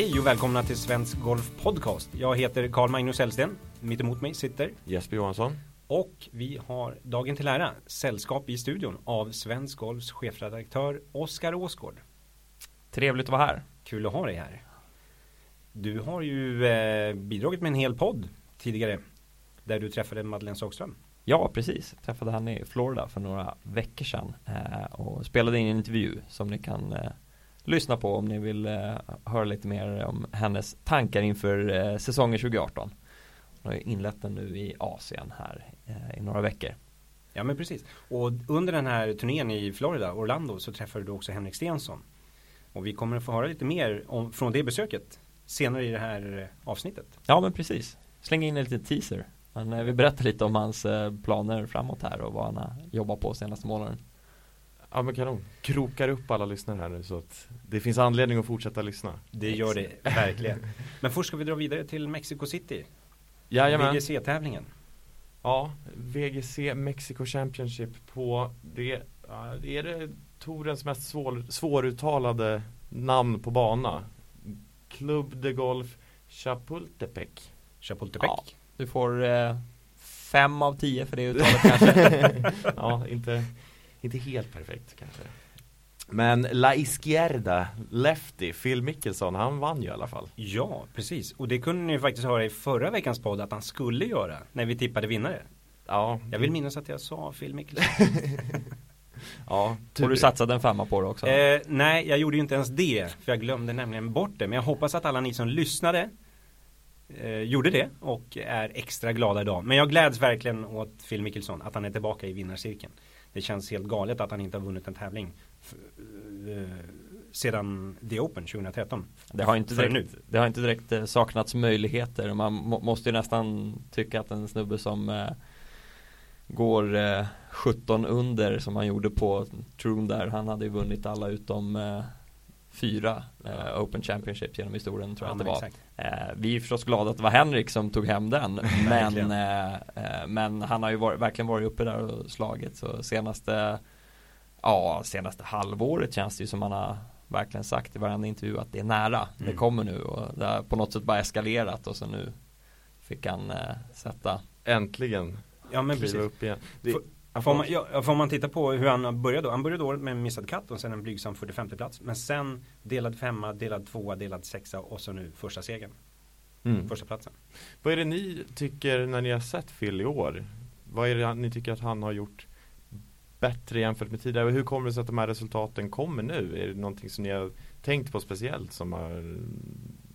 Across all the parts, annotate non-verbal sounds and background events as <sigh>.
Hej och välkomna till Svensk Golf Podcast. Jag heter Carl Magnus Hellsten. Mitt emot mig sitter Jesper Johansson. och vi har dagen till ära sällskap i studion av Svensk Golfs chefredaktör Oskar Åsgård. Trevligt att vara här. Kul att ha dig här. Du har ju eh, bidragit med en hel podd tidigare där du träffade Madeleine Sagström. Ja, precis. Jag träffade henne i Florida för några veckor sedan eh, och spelade in en intervju som ni kan eh, lyssna på om ni vill eh, höra lite mer om hennes tankar inför eh, säsongen 2018. Hon har ju inlett den nu i Asien här eh, i några veckor. Ja men precis. Och under den här turnén i Florida, Orlando, så träffade du också Henrik Stensson. Och vi kommer att få höra lite mer om, från det besöket senare i det här avsnittet. Ja, men precis. Släng in en liten teaser. Men vi berättar lite om hans planer framåt här och vad han har jobbat på senaste månaden. Ja men kanon. Krokar upp alla lyssnare här nu så att det finns anledning att fortsätta lyssna. Det gör det verkligen. <laughs> Men först ska vi dra vidare till Mexico City. Jajamän. VGC-tävlingen. Ja, VGC Mexico Championship på det, är det Torens mest svår, svåruttalade namn på bana. Club de Golf Chapultepec. Chapultepec. Ja. Du får eh, fem av tio för det uttalet <laughs> kanske. ja, inte, inte helt perfekt kanske. Men La Izquierda, Lefty, Phil Mickelson, han vann ju i alla fall. Ja, precis. Och det kunde ni ju faktiskt höra i förra veckans podd att han skulle göra när vi tippade vinnare. Ja, Jag vill minnas att jag sa Phil Mickelson. <laughs> ja, Och du satsade en femma på det också. eh, nej, jag gjorde ju inte ens det. För jag glömde nämligen bort det. Men jag hoppas att alla ni som lyssnade eh, gjorde det och är extra glada idag. Men jag gläds verkligen åt Phil Mickelson att han är tillbaka i vinnarcirkeln. Det känns helt galet att han inte har vunnit en tävling eh, sedan The Open 2013. Det har inte direkt, det har inte direkt eh, saknats möjligheter. Man må, måste ju nästan tycka att en snubbe som eh, går eh, 17 under som han gjorde på Troon där. Han hade ju vunnit alla utom eh, fyra eh, Open Championships genom historien tror jag Ja, att det var. exakt. Eh, vi är förstås glada att det var Henrik som tog hem den. <laughs> men, eh, eh, men han har ju varit, verkligen varit uppe där och slagit. Så senaste, ja, senaste halvåret känns det ju som han har verkligen sagt i varenda intervju att det är nära. Det Mm. kommer nu och det har på något sätt bara eskalerat och så nu fick han eh, sätta Äntligen Ja men precis. upp igen. Det, Får, får, man, ja, får man titta på hur han började då? Han började året med en missad katt och sen en blygsam 45 plats. Men sen delad femma, delad tvåa, delad sexa och så nu första segern. mm. Första platsen. Vad är det ni tycker när ni har sett Phil i år? Vad är det ni tycker att han har gjort bättre jämfört med tidigare? Hur kommer det sig att de här resultaten kommer nu? Är det någonting som ni har tänkt på speciellt som, har,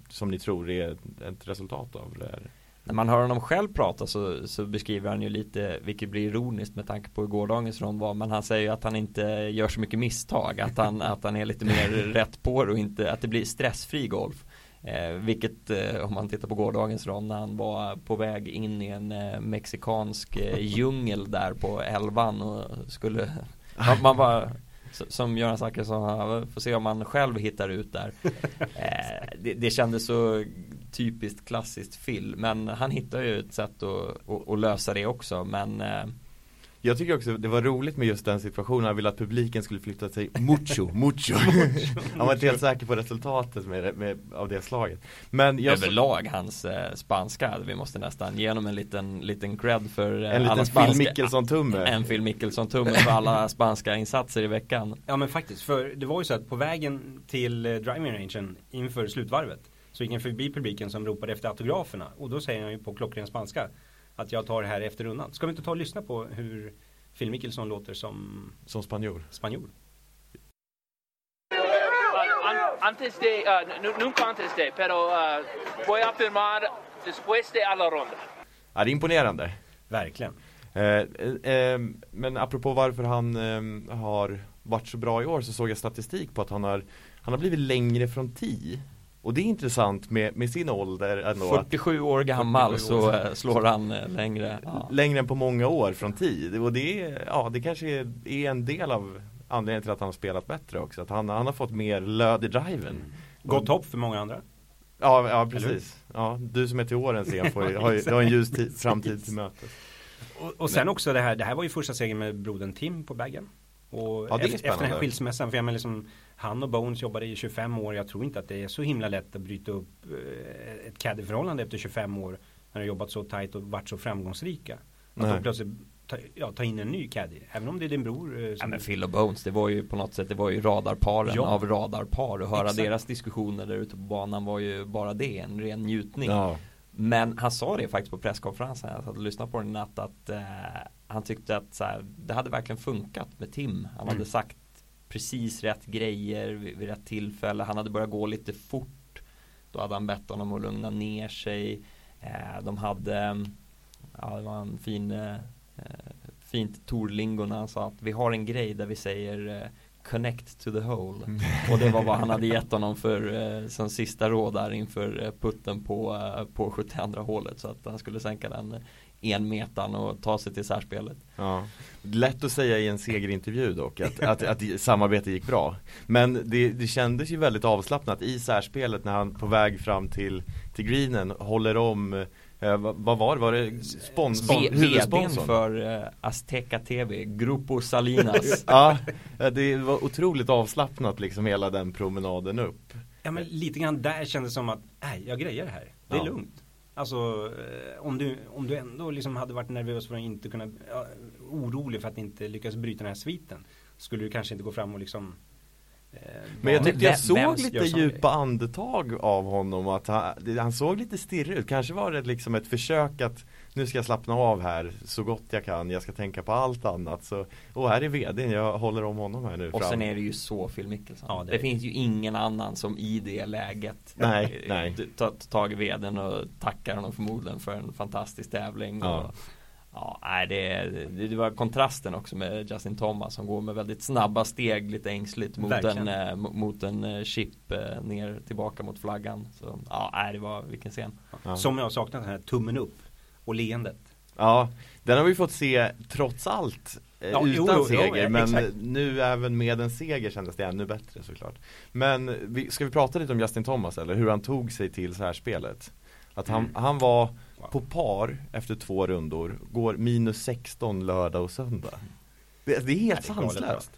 som ni tror är ett resultat av det här? När man hör honom själv prata så, så beskriver han ju lite, vilket blir ironiskt med tanke på hur gårdagens rond var, men han säger ju att han inte gör så mycket misstag, att han, att han är lite mer rätt på det och inte, att det blir stressfri golf. Eh, vilket eh, om man tittar på gårdagens rond när han var på väg in i en eh, mexikansk eh, djungel där på elvan och skulle man, man bara som Göran Zachrisson får se om man själv hittar ut där. <laughs> Eh, det, det kändes så typiskt klassiskt Phil men han hittar ju ett sätt att, att, att lösa det också men eh, Jag tycker också det var roligt med just den situationen, han ville att publiken skulle flytta sig <laughs> mucho, mucho. <laughs> han var inte helt säker på resultatet med, med, av det slaget. Men jag överlag hans eh, spanska, vi måste nästan ge honom en liten, liten cred för eh, en liten alla Phil spanska Mickelson-tumme. En Phil Mickelson tumme för alla <laughs> spanska insatser i veckan Ja men faktiskt, för det var ju så att på vägen till eh, driving rangen inför slutvarvet så gick han förbi publiken som ropade efter autograferna och då säger han ju på klockren spanska att jag tar det här efter rundan. Ska vi inte ta och lyssna på hur Phil Mickelson låter som Som spanjor. spanjor? An- antes de, uh, nu- nunca antes de, pero uh, voy a firmar después de alla ronda. Ja, det är imponerande. Verkligen. Eh, eh, eh, men apropå varför han eh, har varit så bra i år så såg jag statistik på att han har Han har blivit längre från tee Och det är intressant med, med sin ålder ändå. Att 47 år gammal 47 år. så eh, slår han eh, längre. Ja. Längre än på många år från tee Och det, är- ja, det kanske är, är en del av anledningen till att han har spelat bättre också. Att han, han har fått mer löd i driven. Gott hopp för många andra. Ja, ja precis. Ja, Du som är till åren sen får <laughs> har, ju, du har en ljus tid, framtid till mötes. Och, och sen också det här, det här var ju första segern med brodern Tim på baggen. Och Ja, det är efter, efter den här skilsmässan, för jag menar liksom Han och Bones jobbade i 25 år. Jag tror inte att det är så himla lätt att bryta upp eh, ett caddy-förhållande efter 25 år. När de jobbat så tajt och varit så framgångsrika. Att Nej. de plötsligt ta, ja, ta in en ny caddy. Även om det är din bror. eh, Ja men Phil och Bones, det var ju på något sätt, det var ju radarparen Ja. av radarpar och höra Exakt. deras diskussioner där ute på banan var ju bara det, en ren njutning. Ja. Men han sa det faktiskt på presskonferensen, jag satt och lyssnade på den i natt att eh, han tyckte att så här, det hade verkligen funkat med Tim. Han hade Mm. sagt precis rätt grejer vid, vid rätt tillfälle, han hade börjat gå lite fort. Då hade han bett honom att lugna ner sig. Eh, de hade, ja det var en fin, eh, fint Torlingo när han sa att vi har en grej där vi säger eh, Connect to the hole. <laughs> Och det var vad han hade gett honom för eh, som sista råd där inför eh, putten på, eh, på 72 hålet. Så att han skulle sänka den eh, en metan och ta sig till särspelet. Ja. Lätt att säga i en segerintervju dock att, att, att samarbetet gick bra Men det, det kändes ju väldigt avslappnat i särspelet när han på väg fram till, till greenen håller om eh, vad, vad var det? Var det spons, VDn huvudsponsorn? för eh, Azteca TV, Grupo Salinas. <laughs> Ja, det var otroligt avslappnat liksom hela den promenaden upp ja men lite grann där kändes det som att, nej jag grejer det här. Det är Ja. lugnt. Alltså eh, om du, om du ändå liksom hade varit nervös för att inte kunna, ja, orolig för att inte lyckas bryta den här sviten. Skulle du kanske inte gå fram och liksom eh, Men jag tyckte jag såg lite djupa andetag av honom att han, han såg lite stirrig ut Kanske var det liksom ett försök att Nu ska jag slappna av här så gott jag kan Jag ska tänka på allt annat så Och här är vdn, jag håller om honom här nu Och fram. sen är det ju så Phil Mickelson. Ja, det det finns ju ingen annan som i det läget Nej, eh, nej. tar tag i veden och tackar honom förmodligen för en fantastisk tävling. Ja. Och, ja, nej, det, det, det var kontrasten också med Justin Thomas som går med väldigt snabba steg lite ängsligt mot Verkligen. en, eh, mo- mot en eh, chip eh, ner tillbaka mot flaggan. Så ja, nej, det var vilken scen. Ja. Som jag saknat den här tummen upp och leendet. Ja, den har vi fått se trots allt Ja, jo, utan jo, jo, seger eh, men exakt. nu även med en seger kändes det ännu bättre såklart Men vi, ska vi prata lite om Justin Thomas eller hur han tog sig till så här spelet? Att han, Mm. han var. På par efter två rundor, går minus 16 lördag och söndag Det, det är helt Ja, sanslöst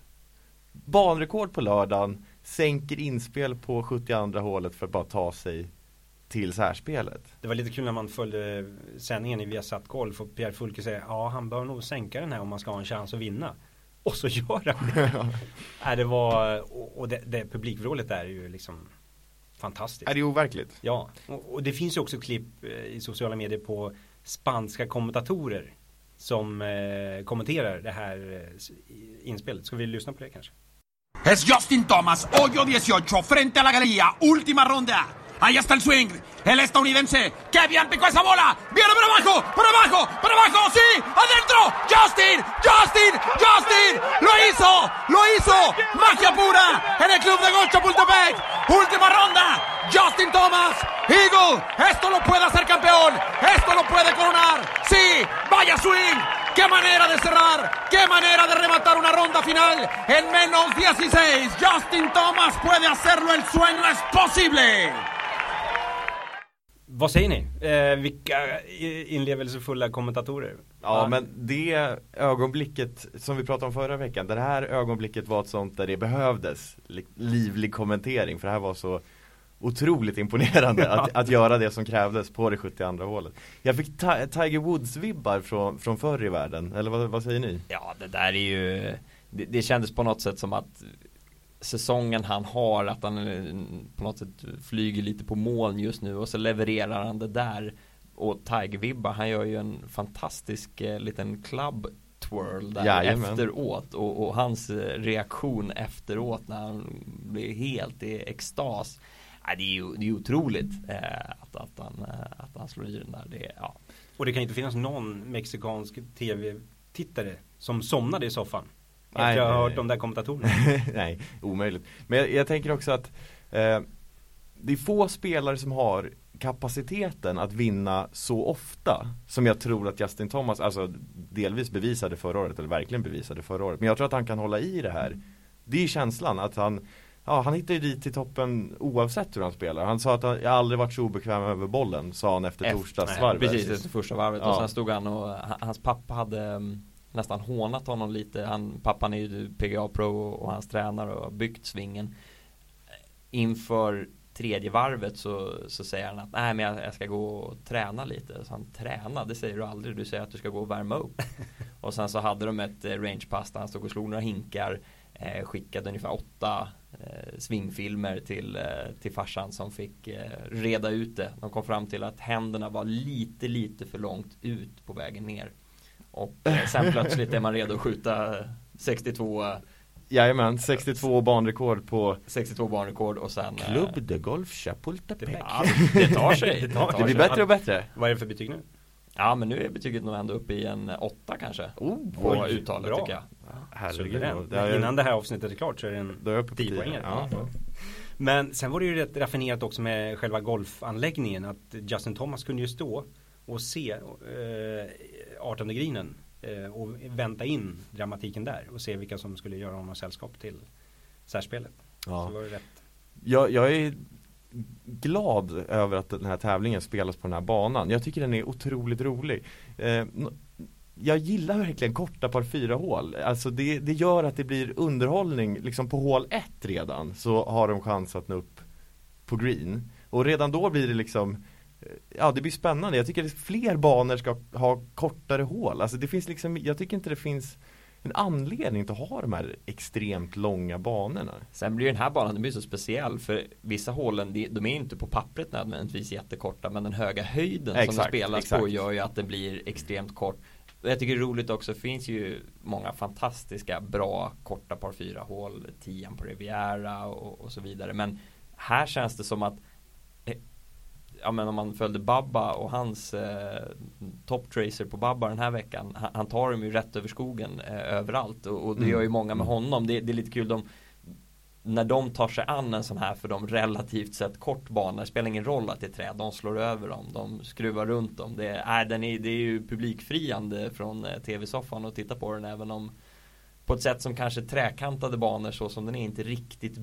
Banrekord på lördagen, sänker inspel på 72 hålet för att bara ta sig till särspelet Det var lite kul när man följde sändningen i Viasat Golf och Pierre Fulke säger ja han bör nog sänka den här om man ska ha en chans att vinna. Och så gör han det. <laughs> Nej, det var, och det, det publikvrålet där är ju liksom fantastiskt. Är det overkligt? Ja, och, och det finns ju också klipp eh, i sociala medier på spanska kommentatorer som eh, kommenterar det här eh, inspelet. Ska vi lyssna på det kanske? Es Justin Thomas, hoyo 18, frente a la galería, última ronda. Ahí está el swing, el estadounidense, que bien picó esa bola, viene para abajo, para abajo, para abajo, sí, adentro, Justin, Justin, Justin, lo hizo, lo hizo, magia pura en el club de golf Chapultepec, última ronda, Justin Thomas, Eagle, esto lo puede hacer campeón, esto lo puede coronar, sí, vaya swing, ¡Qué manera de cerrar! ¡Qué manera de rematar una ronda final! En menos 16, Justin Thomas puede hacerlo, el sueño es posible. Vad säger ni? Eh, vilka inlevelsefulla kommentatorer? Ja men det ögonblicket som vi pratade om förra veckan Det här ögonblicket var ett sånt där det behövdes li- livlig kommentering för det här var så Otroligt imponerande <laughs> att, att göra det som krävdes på det 72 hålet Jag fick Ti- Tiger Woods-vibbar från, från förr i världen, eller vad, vad säger ni? Ja, det där är ju det, det kändes på något sätt som att säsongen han har, att han på något sätt flyger lite på moln just nu och så levererar han det där och Tiger-vibbar, han gör ju en fantastisk eh, liten club twirl där Jajamän. efteråt och, och hans eh, reaktion efteråt när han blir helt i extas Ja, det är ju det är otroligt eh, att, att, han, eh, att han slår i den där. Det, ja. Och det kan inte finnas någon mexikansk tv-tittare som somnade i soffan. Nej, efter att ha nej, hört de där kommentatorerna. <laughs> Nej, omöjligt Men jag, jag tänker också att eh, Det är få spelare som har kapaciteten att vinna så ofta Som jag tror att Justin Thomas, alltså delvis bevisade förra året, eller verkligen bevisade förra året Men jag tror att han kan hålla i det här Det är känslan att han Ja, han hittar ju dit till toppen oavsett hur han spelar. Han sa att han, jag aldrig varit så obekväm över bollen, sa han efter Efter- torsdagsvarvet. Precis efter första varvet Ja. och sen stod han och ha- hans pappa hade mm, nästan hånat honom lite. Han, pappan är ju PGA Pro och hans tränare och har byggt svingen. Inför tredje varvet så, så säger han att nej men jag, jag ska gå och träna lite. Så han träna, det säger du aldrig. Du säger att du ska gå och värma upp. <laughs> och sen så hade de ett eh, rangepass där han stod och slog några hinkar. Eh, skickade ungefär åtta eh, svingfilmer till, eh, till farsan som fick eh, reda ut det. De kom fram till att händerna var lite, lite för långt ut på vägen ner. Och sen plötsligt är man redo att skjuta 62 Jajamän, 62 banrekord på 62 banrekord och sen eh, Club de Golf Chapultepec. Ja, det tar sig. Det tar Det blir sig. bättre och bättre. Vad är det för betyg nu? Ja men nu är betyget nog ändå uppe i en åtta kanske. Oh, På oj, uttalet bra. tycker jag. Herregud. Är- Innan det här avsnittet är klart så är det en Då är jag uppe på 10 tio. poängare. Ja. Men sen var det ju rätt raffinerat också med själva golfanläggningen att Justin Thomas kunde ju stå och se eh, 18 greenen eh, och vänta in dramatiken där och se vilka som skulle göra honom sällskap till särspelet. Ja. Jag, jag är glad över att den här tävlingen spelas på den här banan. Jag tycker den är otroligt rolig. Eh, jag gillar verkligen korta par fyra hål. Alltså det, det gör att det blir underhållning. Liksom på hål ett redan så har de chans att nå upp på green. Och redan då blir det liksom Ja det blir spännande. Jag tycker att fler banor ska ha kortare hål. Alltså det finns liksom, jag tycker inte det finns en anledning till att ha de här extremt långa banorna. Sen blir den här banan, den blir så speciell för vissa hålen, de, är inte på pappret nödvändigtvis jättekorta men den höga höjden som Exakt, de spelas exakt. på gör ju att den blir extremt kort. Jag tycker det är roligt också, det finns ju många fantastiska bra korta par fyra hål, tian på Riviera och, och så vidare. Men här känns det som att Ja men om man följde Babba och hans eh, top tracer på Babba den här veckan Han, han tar dem ju rätt över skogen eh, överallt och, och det Mm. gör ju många med Mm. honom det, det är lite kul de när de tar sig an en sån här för dem relativt sett kort bana, det spelar ingen roll att det är träd, de slår över dem, de skruvar runt dem. Det är, den är, det är ju publikfriande från eh, tv-soffan att titta på den även om på ett sätt som kanske träkantade banor så som den är inte riktigt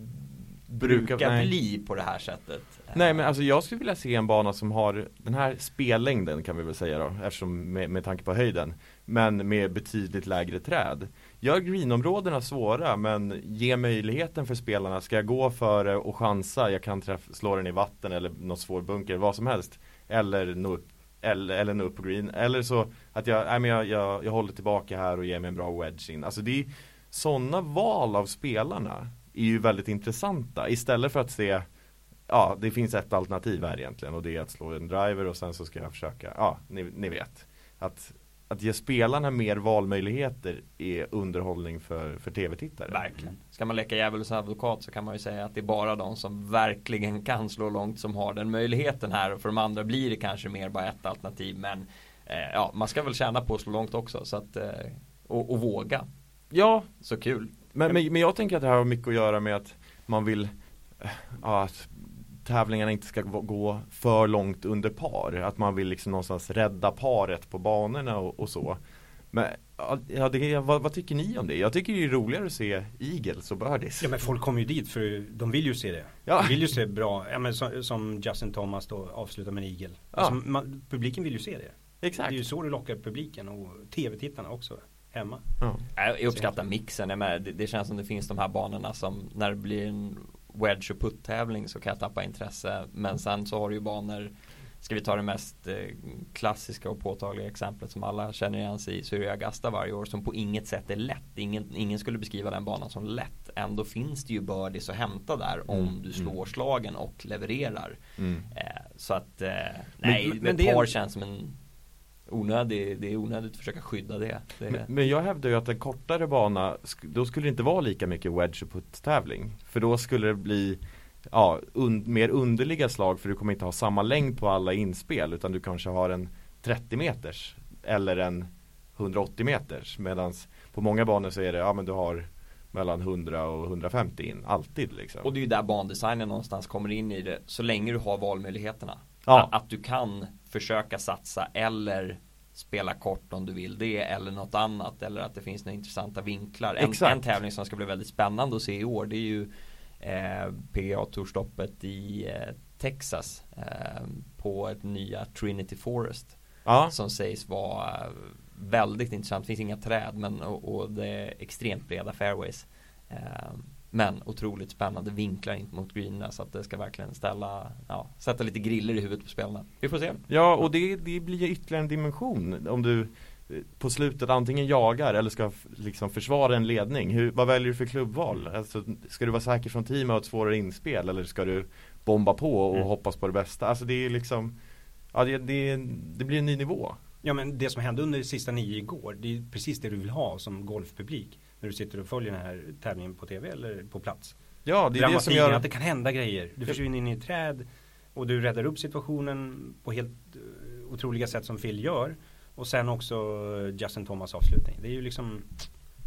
brukar, nej. bli på det här sättet. Nej men alltså jag skulle vilja se en bana som har den här spellängden kan vi väl säga då eftersom med, med tanke på höjden Men med betydligt lägre träd. Gör greenområdena svåra men ge möjligheten för spelarna. Ska jag gå före och chansa, jag kan träff, slå den i vatten eller något svår bunker, vad som helst. Eller nå upp, eller, eller nå upp på green. Eller så att jag, nej men jag, jag, jag håller tillbaka här och ger mig en bra wedge in. Alltså det är sådana val av spelarna är ju väldigt intressanta istället för att se Ja, det finns ett alternativ här egentligen och det är att slå en driver och sen så ska jag försöka, ja, ni, ni vet Att, att ge spelarna mer valmöjligheter är underhållning för, för tv-tittare Verkligen. Ska man leka djävulens advokat så kan man ju säga att det är bara de som verkligen kan slå långt som har den möjligheten här och för de andra blir det kanske mer bara ett alternativ men eh, ja, man ska väl tjäna på att slå långt också så att eh, och, och våga. Ja, Så kul. Men, men, men jag tänker att det här har mycket att göra med att man vill eh, ja, att tävlingarna inte ska gå- för långt under par Att man vill liksom någonstans rädda paret på banorna och, och så Men ja, det, vad, vad tycker ni om det? Jag tycker det är roligare att se Eagles och Birdies Ja men folk kommer ju dit för de vill ju se det. Ja. De vill ju se bra, ja, men som, som Justin Thomas då avslutar med en igel. Alltså, man, publiken vill ju se det. Exakt Det är ju så du lockar publiken och tv-tittarna också hemma. ja. Jag uppskattar mixen, jag med, det, det känns som det finns de här banorna som när det blir en wedge och putt-tävling så kan jag tappa intresse. Men sen så har du ju banor Ska vi ta det mest eh, klassiska och påtagliga exemplet som alla känner igen sig i så är det Augusta varje år som på inget sätt är lätt. Ingen, ingen skulle beskriva den banan som lätt. Ändå finns det ju birdies att hämta där om Mm, du slår slagen och levererar. Mm. Eh, så att eh, nej, men men, det är par en- känns som en onödig, det är onödigt att försöka skydda det. det Men, men jag hävdar ju att en kortare bana, då skulle det inte vara lika mycket wedge och putt tävling För då skulle det bli ja, un, mer underliga slag för du kommer inte ha samma längd på alla inspel utan du kanske har en 30 meters eller en 180 meters medans på många banor så är det, ja men du har mellan 100 och 150 in, alltid liksom Och det är ju där bandesignen någonstans kommer in i det. Så länge du har valmöjligheterna. Ja. Att, att du kan försöka satsa eller spela kort om du vill det eller något annat eller att det finns några intressanta vinklar. En, en tävling som ska bli väldigt spännande att se i år det är ju eh, PGA Tourstoppet i eh, Texas eh, på ett nya Trinity Forest Ja, som sägs vara väldigt intressant. Det finns inga träd men och, och det är extremt breda fairways. Men otroligt spännande vinklar in mot greenerna så att det ska verkligen ställa, ja, sätta lite griller i huvudet på spelarna. Vi får se. Ja, och det, det blir ju ytterligare en dimension om du eh, på slutet antingen jagar eller ska liksom försvara en ledning. Hur, vad väljer du för klubbval? Alltså, ska du vara säker från team och ha ett svårare inspel eller ska du bomba på och Mm. hoppas på det bästa? Alltså det är liksom Ja det, det, det blir en ny nivå. Ja men det som hände under de sista nio igår Det är precis det du vill ha som golfpublik När du sitter och följer den här tävlingen på tv eller på plats. Ja det är det som gör att det kan hända grejer. Du försvinner in i ett träd Och du räddar upp situationen På helt eh, otroliga sätt som Phil gör. Och sen också eh, Justin Thomas avslutning. Det är ju liksom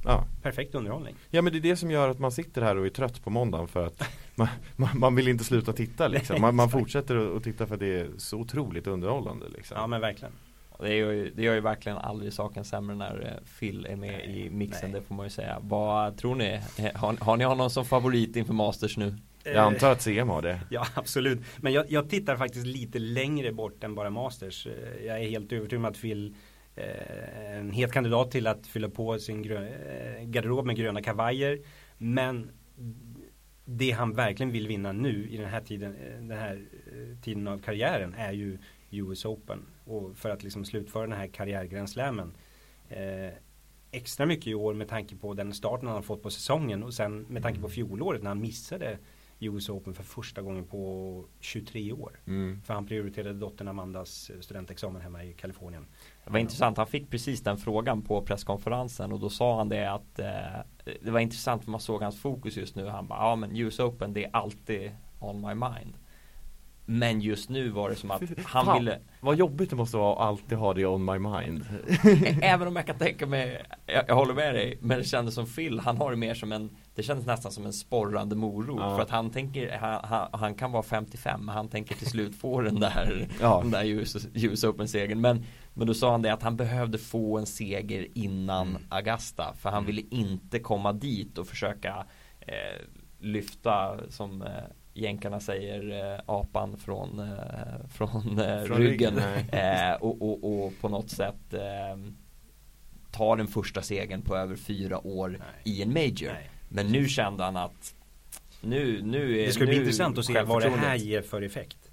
ja. perfekt underhållning. Ja men det är det som gör att man sitter här och är trött på måndagen för att <laughs> man, man, man vill inte sluta titta liksom. Man, man fortsätter att titta för att det är så otroligt underhållande liksom. Ja men verkligen Det gör, ju, det gör ju verkligen aldrig saken sämre när eh, Phil är med i mixen, nej. det får man ju säga. Vad tror ni? Eh, Har, har ni honom som favorit inför Masters nu? Jag antar att CM har det. Ja absolut Men jag, jag tittar faktiskt lite längre bort än bara Masters Eh, Jag är helt övertygad om att Phil eh, är En het kandidat till att fylla på sin grö, eh, garderob med gröna kavajer Men Det han verkligen vill vinna nu i den här tiden eh, Den här eh, tiden av karriären är ju US Open Och för att liksom slutföra den här karriärgränslämen eh, Extra mycket i år med tanke på den starten han har fått på säsongen och sen med tanke på fjolåret när han missade US Open för första gången på 23 år. Mm. För han prioriterade dottern Amandas eh, studentexamen hemma i Kalifornien. Det var intressant, han fick precis den frågan på presskonferensen och då sa han det att eh, Det var intressant för man såg hans fokus just nu. Han bara, ja men US Open det är alltid on my mind. Men just nu var det som att <laughs> han Fan, ville Vad jobbigt det måste vara att alltid ha det on my mind. Även om jag kan tänka mig jag, jag håller med dig Men det kändes som Phil, han har det mer som en Det kändes nästan som en sporrande morot Ja. För att han tänker han, han, han kan vara 55 men han tänker till slut få den där <laughs> Ja. Den där US, US Open segern men Men då sa han det att han behövde få en seger innan Mm. Augusta För han ville inte komma dit och försöka eh, Lyfta som eh, Jänkarna säger eh, apan från, eh, från, eh, Från ryggen, ryggen, <laughs> eh, och, och, och på något sätt eh, Ta den första segern på över fyra år Nej. i en major Nej. Men nu kände han att Nu, nu är Det ska bli nu intressant att se vad det här ger för effekt.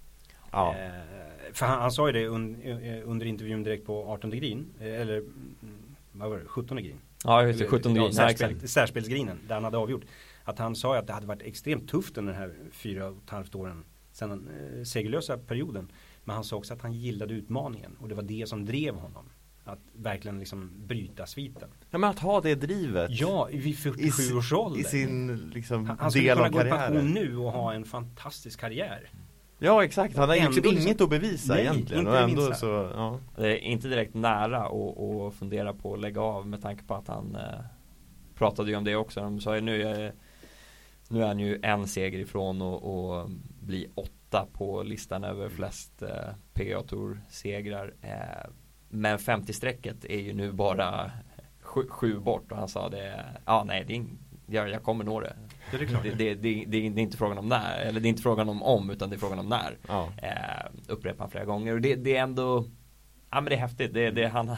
Ja. Eh, för han, han sa ju det un, eh, under intervjun direkt på 18 green. Eller vad var det? 17 green. Ja just det, 17 ja, green, ja, särspel. Särspelsgrinen där han hade avgjort. Att han sa ju att det hade varit extremt tufft under den här fyra och ett halvt åren. Sen den eh, segerlösa perioden. Men han sa också att han gillade utmaningen. Och det var det som drev honom. Att verkligen liksom bryta sviten. Ja men att ha det drivet. Ja, vid I, 47 si- års ålder. I sin liksom han, han skulle del kunna av gå i pension karriären. nu och ha en fantastisk karriär. Ja exakt, han har Ändå liksom inget att bevisa Nej, egentligen. inte ändå minsta. så, ja. Det är inte direkt nära att, att fundera på att lägga av med tanke på att han eh, Pratade ju om det också, de sa ju nu är, Nu är han ju en seger ifrån och, och bli åtta på listan över flest eh, PGA Tour segrar eh, Men 50-strecket är ju nu bara sju, sju bort och han sa det Ja nej, det är, jag, jag kommer nå det. Det är det, det, det, det, är inte frågan om när, eller det är inte frågan om om utan det är frågan om när. Ja. eh, Upprepar han flera gånger. Och det, är ändå Ja men det är häftigt, det, det, han, <laughs>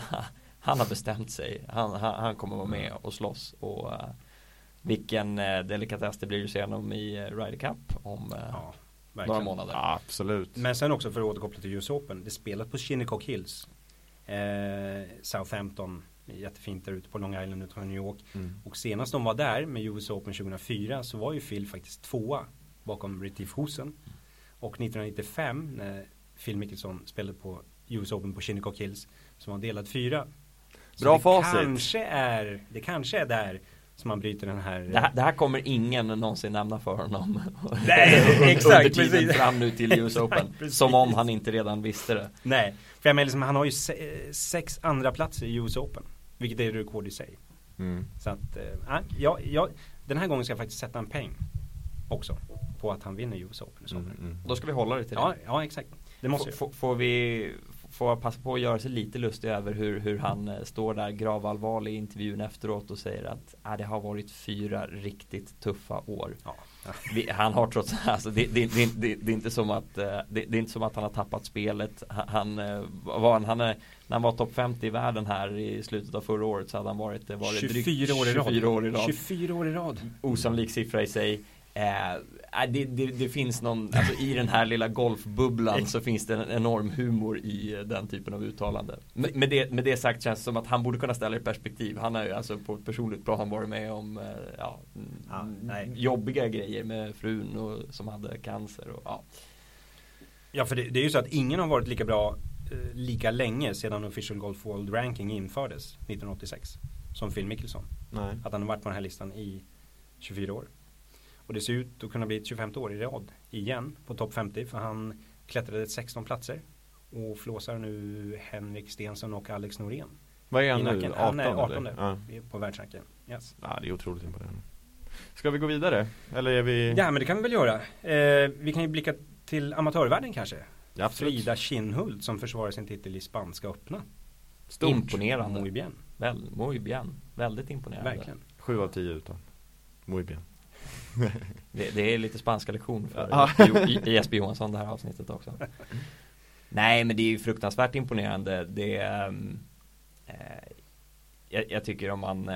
han har bestämt sig. Han, han, han kommer vara med och slåss och eh, Vilken eh, delikatess det blir att se honom i eh, Ryder Cup om eh, Ja, några månader ja absolut. Men sen också för att återkoppla till US Open. Det spelas på Shinnecock Hills. Eh, Southampton. Jättefint där ute på Long Island utanför New York. Mm. Och senast de var där med US Open 2004 så var ju Phil faktiskt tvåa bakom Retief Husen. Och 1995 när Phil Mickelson spelade på US Open på Shinnecock Hills så var han delad fyra. Så Bra det facit. Kanske är, det kanske är där som man bryter den här det här, det här kommer ingen någonsin nämna för honom <laughs> Nej, Under exakt, tiden precis. fram nu till <laughs> US Open precis. Som om han inte redan visste det Nej, för jag menar liksom, han har ju se, sex andra platser i US Open. Vilket är rekord i sig. Mm. Så att, eh, ja, ja, den här gången ska jag faktiskt sätta en peng också. På att han vinner US Open i sommar. Mm. Mm. Då ska vi hålla det till det Ja, ja, exakt. Det måste jag. får, får vi får passa på att göra sig lite lustig över hur, hur han eh, står där gravallvarlig i intervjun efteråt och säger att ah, det har varit fyra riktigt tuffa år. Ja. <laughs> Vi, han har trots <laughs> alltså det, det, det, det, är inte som att eh, det, är inte som att han har tappat spelet. Han, eh, var han, han är, när han var topp 50 i världen här i slutet av förra året så hade han varit, varit 24 år i rad. 24 år i rad. 24 år i rad. Osannolik siffra i sig. Eh, det, det, det, finns någon, alltså i den här lilla golfbubblan så finns det en enorm humor i eh, den typen av uttalande. Med, med, det, med det sagt känns det som att han borde kunna ställa i perspektiv. Han har ju alltså på ett personligt plan varit med om eh, ja, Ja, jobbiga grejer med frun och, som hade cancer. Och, ja. Ja, för det, det är ju så att ingen har varit lika bra eh, lika länge sedan Official Golf World Ranking infördes 1986 som Phil Mickelson. Nej. Att han har varit på den här listan i 24 år. Och det ser ut att kunna bli ett 25 år i rad igen på topp 50 för han klättrade 16 platser och flåsar nu Henrik Stenson och Alex Norén. Vad är han nu? nacken. 18 Han är 18 eller? Ja. på världsranken. Yes. ja, det är otroligt imponerande. Ska vi gå vidare? Eller är vi? Ja men det kan vi väl göra. Eh, vi kan ju blicka till amatörvärlden kanske. Ja, absolut. Frida Kinnhult som försvarar sin titel i Spanska öppna. Stort. Imponerande. Muy bien. Väl, muy bien. Väldigt imponerande. Verkligen. Sju av tio utan. Muy bien. Det, det är lite spanska lektion för. Jesper- Johansson det här avsnittet också. Nej men det är ju fruktansvärt imponerande. Det ehm, eh, jag, jag tycker om man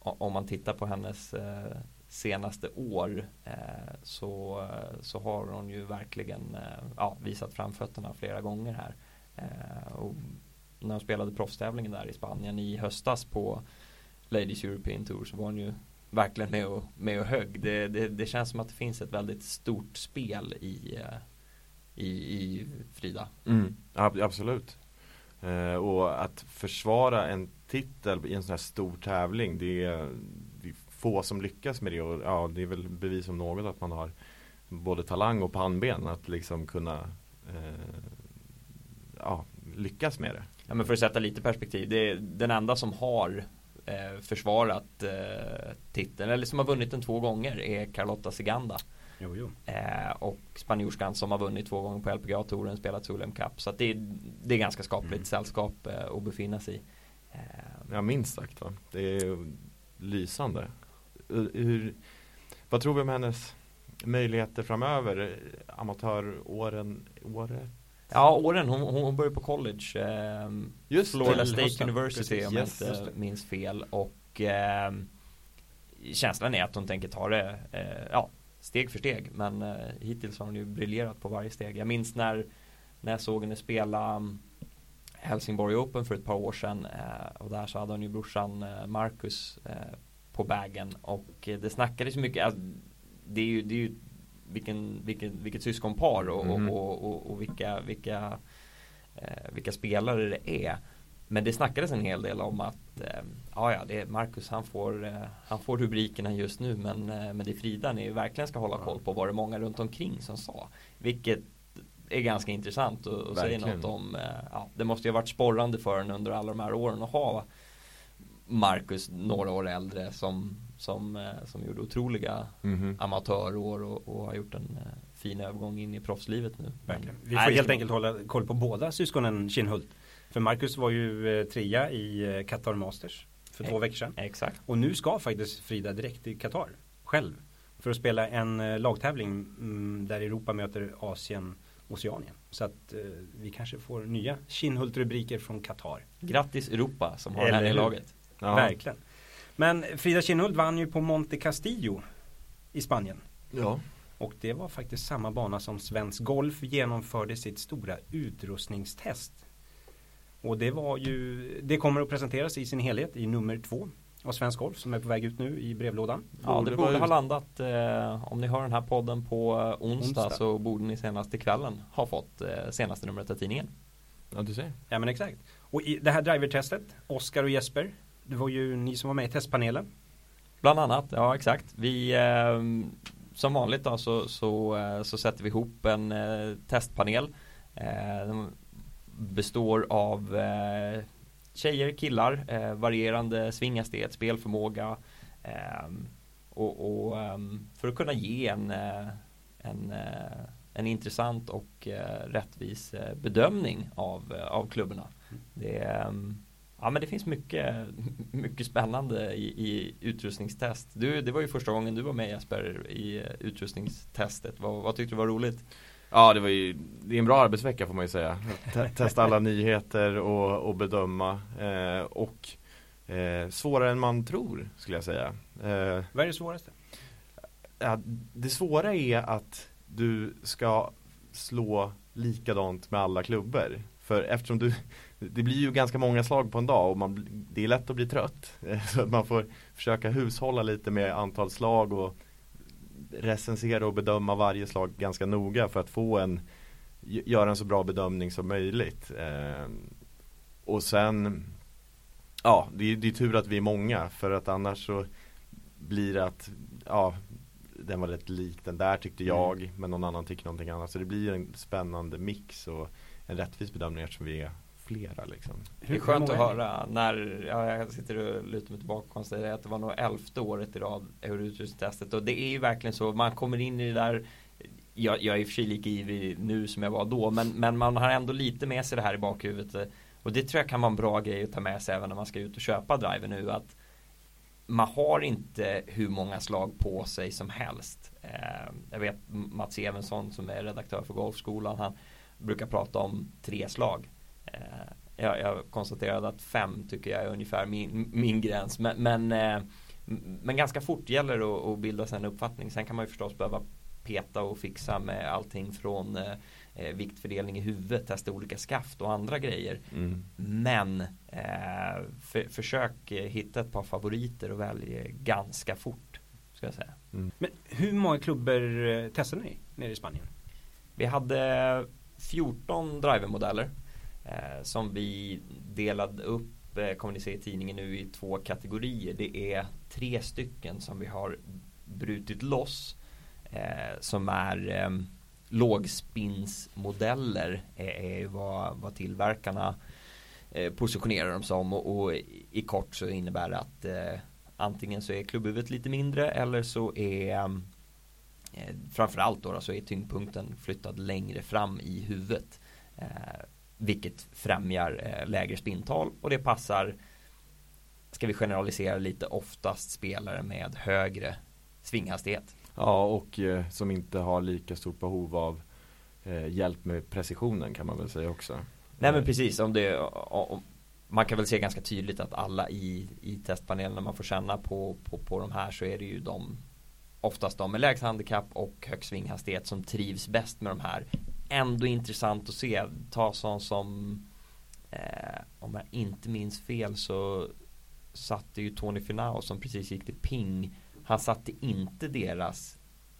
o- om man tittar på hennes eh, senaste år eh, så, så har hon ju verkligen eh, ja, visat framfötterna flera gånger här. Eh, och när hon spelade proffstävlingen där i Spanien i höstas på Ladies European Tour så var hon ju verkligen med och, med och högg. Det, det, det känns som att det finns ett väldigt stort spel i, eh, i, i Frida. Mm. ab- absolut. Eh, och att försvara en titel i en sån här stor tävling det är, det är få som lyckas med det och ja, det är väl bevis om något att man har både talang och pannben att liksom kunna eh, ja, lyckas med det. Ja, men för att sätta lite perspektiv, det är den enda som har eh, försvarat eh, titeln, eller som har vunnit den två gånger är Carlotta Siganda. Jo, jo. Eh, och spanjorskan som har vunnit två gånger på LPGA-touren, spelat Solheim Cup. Så det, är, det är ganska skapligt Mm. sällskap eh, att befinna sig i. Eh, Ja minst sagt va. Det är lysande. Hur, vad tror vi om hennes möjligheter framöver? Amatöråren, året? Ja, åren, hon, hon började på college. Eh, Just Florida det, State hösten. University Precis. om Yes, jag just inte minns fel. Och eh, känslan är att hon tänker ta det eh, ja, steg för steg. Men eh, hittills har hon ju briljerat på varje steg. Jag minns när, när jag såg henne spela um, Helsingborg Open för ett par år sedan. Eh, och där så hade hon ju brorsan eh, Marcus eh, på bagen. Och det snackades mycket. Alltså, det är ju, det är ju vilken, vilken, vilket syskonpar och, Mhm. och, och, och, vilka, vilka, eh, vilka spelare det är. Men det snackades en hel del om att eh, ja, ja, det är Marcus han får, eh, han får rubrikerna just nu men, eh, men det är Frida ni verkligen ska hålla koll på var det många runt omkring som sa. Vilket är ganska intressant och, och säger Verkligen. något om, eh, ja, det måste ju ha varit sporrande för henne under alla de här åren att ha Marcus några år äldre som, som, eh, som gjorde otroliga Mhm. amatörår och, och har gjort en eh, fin övergång in i proffslivet nu. Verkligen. Vi Nej, får det helt enkelt hålla koll på båda syskonen Kinnhult. För Marcus var ju eh, trea i Qatar Masters för två Eh, veckor sedan. Exakt. Och nu ska faktiskt Frida direkt till Qatar själv. För att spela en lagtävling mm, där Europa möter Asien Oceanien. Så att eh, vi kanske får nya Kinnhult-rubriker från Qatar. Grattis Europa som har Eller henne i laget. Ja. Verkligen. Men Frida Kinnhult vann ju på Monte Castillo i Spanien. Ja. Och det var faktiskt samma bana som Svensk Golf genomförde sitt stora utrustningstest. Och det var ju, det kommer att presenteras i sin helhet i nummer två av Svensk Golf som är på väg ut nu i brevlådan. Ja, Borde det borde ut- ha landat, eh, om ni hör den här podden på eh, onsdag, Onsdag. så borde ni senast i kvällen ha fått eh, senaste numret av tidningen. ja, du ser. Ja men exakt. Och i det här drivertestet, Oskar och Jesper, det var ju ni som var med i testpanelen. Bland annat, ja exakt. Vi, eh, som vanligt då så, så, eh, så sätter vi ihop en eh, testpanel. Eh, den består av eh, tjejer, killar, eh, varierande svinghastighet, spelförmåga. Eh, och och eh, för att kunna ge en, eh, en, eh, en intressant och eh, rättvis bedömning av, av klubborna. Det, ja, men det finns mycket, <laughs> mycket spännande i, i utrustningstest. Du, det var ju första gången du var med Jesper i utrustningstestet. Vad, vad tyckte du var roligt? Ja det var ju, det är en bra arbetsvecka får man ju säga. Te- testa alla <laughs> nyheter och, och bedöma. Eh, och eh, svårare än man tror skulle jag säga. Eh, Vad är det svåraste? ja, det svåra är att du ska slå likadant med alla klubbor. För eftersom du, det blir ju ganska många slag på en dag och man, det är lätt att bli trött. <laughs> Så att man får försöka hushålla lite med antal slag och recensera och bedöma varje slag ganska noga för att få en, göra en så bra bedömning som möjligt. Eh, och sen, ja det är, det är tur att vi är många för att annars så blir det att, ja den var rätt lik den där tyckte jag men någon annan tycker någonting annat. Så det blir en spännande mix och en rättvis bedömning eftersom vi är flera liksom. Det är skönt att höra när, ja, jag sitter och lutar mig tillbaka och konstaterar att det var nog elfte året i rad Euroutredningstestet och det är ju verkligen så, man kommer in i det där jag, jag är i och för sig lika ivrig nu som jag var då men, men man har ändå lite med sig det här i bakhuvudet och det tror jag kan vara en bra grej att ta med sig även när man ska ut och köpa driver nu att man har inte hur många slag på sig som helst. Eh, jag vet Mats Evensson som är redaktör för Golfskolan, han brukar prata om tre slag. Eh, jag, jag konstaterade att fem tycker jag är ungefär min, min gräns. Men, men, eh, men ganska fort gäller det att, att bilda sig en uppfattning. Sen kan man ju förstås behöva peta och fixa med allting från eh, viktfördelning i huvudet, testa olika skaft och andra grejer. Mm. Men eh, för, försök hitta ett par favoriter och välj ganska fort. Ska jag säga. Mm. Men hur många klubbor eh, testade ni nere i Spanien? Vi hade 14 drivermodeller eh, som vi delade upp, eh, kommer ni se i tidningen nu, i två kategorier. Det är tre stycken som vi har brutit loss eh, som är eh, lågspinsmodeller är, eh, är eh, vad, vad tillverkarna eh, positionerar dem som och, och, i kort så innebär det att eh, antingen så är klubbhuvudet lite mindre eller så är eh, framförallt då, så är tyngdpunkten flyttad längre fram i huvudet eh, vilket främjar eh, lägre spintal och det passar ska vi generalisera lite oftast spelare med högre svinghastighet. Ja och eh, som inte har lika stort behov av eh, hjälp med precisionen kan man väl säga också. Nej men precis, om det om, man kan väl se ganska tydligt att alla i, i testpanelen när man får känna på, på, på de här så är det ju de oftast de med lägst handikapp och hög svinghastighet som trivs bäst med de här. Ändå intressant att se, ta sån som eh, om jag inte minns fel så satte ju Tony Finau som precis gick till Ping han satte inte deras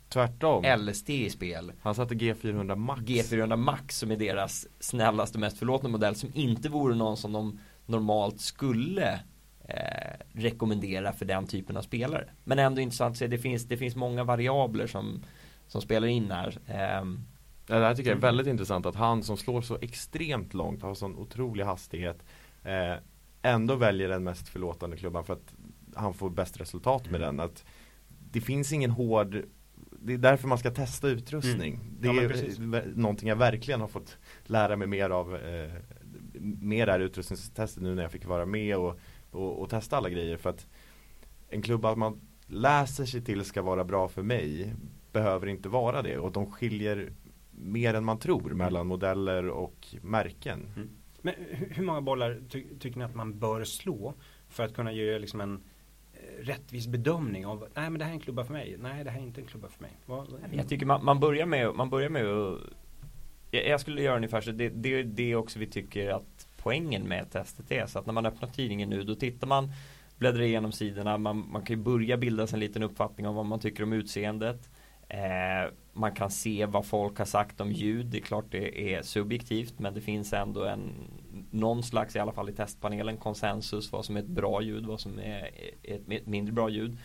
Tvärtom. LSD i spel. Han satte G400 Max. G400 Max som är deras snällaste mest förlåtna modell som inte vore någon som de normalt skulle eh, rekommendera för den typen av spelare. Men ändå intressant att se, det finns, det finns många variabler som, som spelar in här. Eh, Ja, det här tycker jag är väldigt intressant att han som slår så extremt långt, har sån otrolig hastighet eh, Ändå väljer den mest förlåtande klubban för att han får bäst resultat med Mm. den. Att det finns ingen hård Det är därför man ska testa utrustning. Mm. Det Ja, men är precis. någonting jag verkligen har fått lära mig mer av eh, Med det här utrustningstestet nu när jag fick vara med och, och, och testa alla grejer för att En klubba man läser sig till ska vara bra för mig Behöver inte vara det och de skiljer mer än man tror mellan modeller och märken. Men hur, många bollar ty, tycker ni att man bör slå för att kunna göra liksom en eh, rättvis bedömning av nej men det här är en klubba för mig, nej det här är inte en klubba för mig. Vad- Jag tycker man, man börjar med, man börjar med att jag, jag skulle göra ungefär så, det, det, det är också vi tycker att poängen med testet är. Så att när man öppnar tidningen nu då tittar man bläddrar igenom sidorna, man, man kan ju börja bilda sig en liten uppfattning om vad man tycker om utseendet. Eh, man kan se vad folk har sagt om ljud, det är klart det är subjektivt men det finns ändå en någon slags, i alla fall i testpanelen, konsensus vad som är ett bra ljud, vad som är ett, ett mindre bra ljud.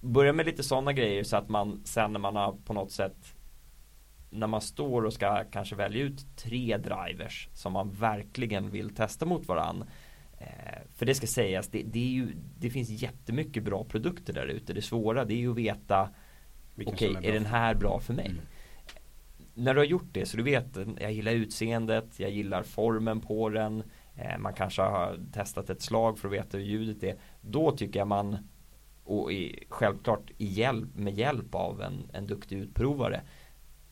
Börja med lite sådana grejer så att man sen när man har på något sätt när man står och ska kanske välja ut tre drivers som man verkligen vill testa mot varann eh, för det ska sägas, det, det, är ju, det finns jättemycket bra produkter där ute. Det svåra det är ju att veta Okej, som är, bra den här bra för mig? Mm. när du har gjort det så du vet, jag gillar utseendet, jag gillar formen på den eh, Man kanske har testat ett slag för att veta hur ljudet är Då tycker jag man och i, självklart i hjälp, med hjälp av en, en duktig utprovare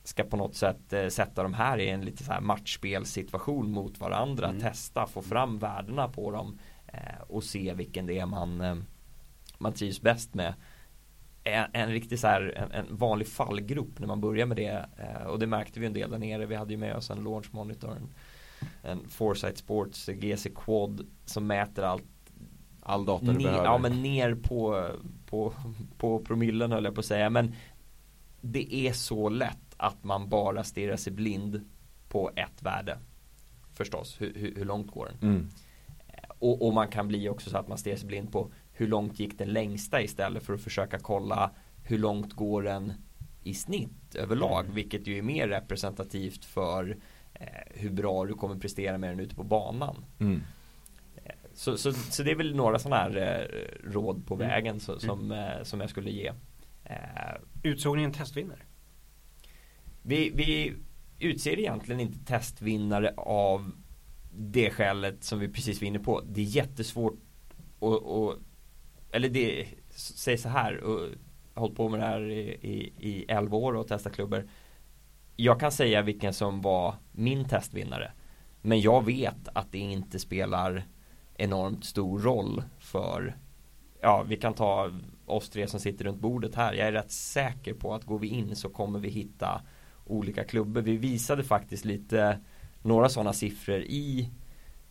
ska på något sätt eh, sätta de här i en lite så här matchspelssituation mot varandra, mm. testa, få fram värdena på dem eh, och se vilken det är man, eh, man trivs bäst med. En, en riktig så här, en, en, vanlig fallgrop när man börjar med det eh, och det märkte vi en del där nere. Vi hade ju med oss en launch monitor, en, en Foresight Sports GC Quad som mäter allt All data du behöver. Ja men ner på, på, på promillen höll jag på att säga. Men det är så lätt att man bara stirrar sig blind på ett värde. Förstås, hur, hur, hur långt går den? Mm. Och, och, man kan bli också så att man stirrar sig blind på hur långt gick den längsta istället för att försöka kolla hur långt går den i snitt överlag. Mm. Vilket ju är mer representativt för eh, hur bra du kommer prestera med den ute på banan. Mm. Eh, så, så, så, det är väl några sådana här eh, råd på mm. vägen så, som, mm. eh, som jag skulle ge. Eh, Utsåg ni en testvinnare? Vi, vi utser egentligen inte testvinnare av det skälet som vi precis var inne på. Det är jättesvårt och, och eller det, säg så här, och jag har hållit på med det här i, i, i 11 år och testat klubbor. Jag kan säga vilken som var min testvinnare. Men jag vet att det inte spelar enormt stor roll för Ja, vi kan ta oss tre som sitter runt bordet här. Jag är rätt säker på att går vi in så kommer vi hitta olika klubbor. Vi visade faktiskt lite några sådana siffror i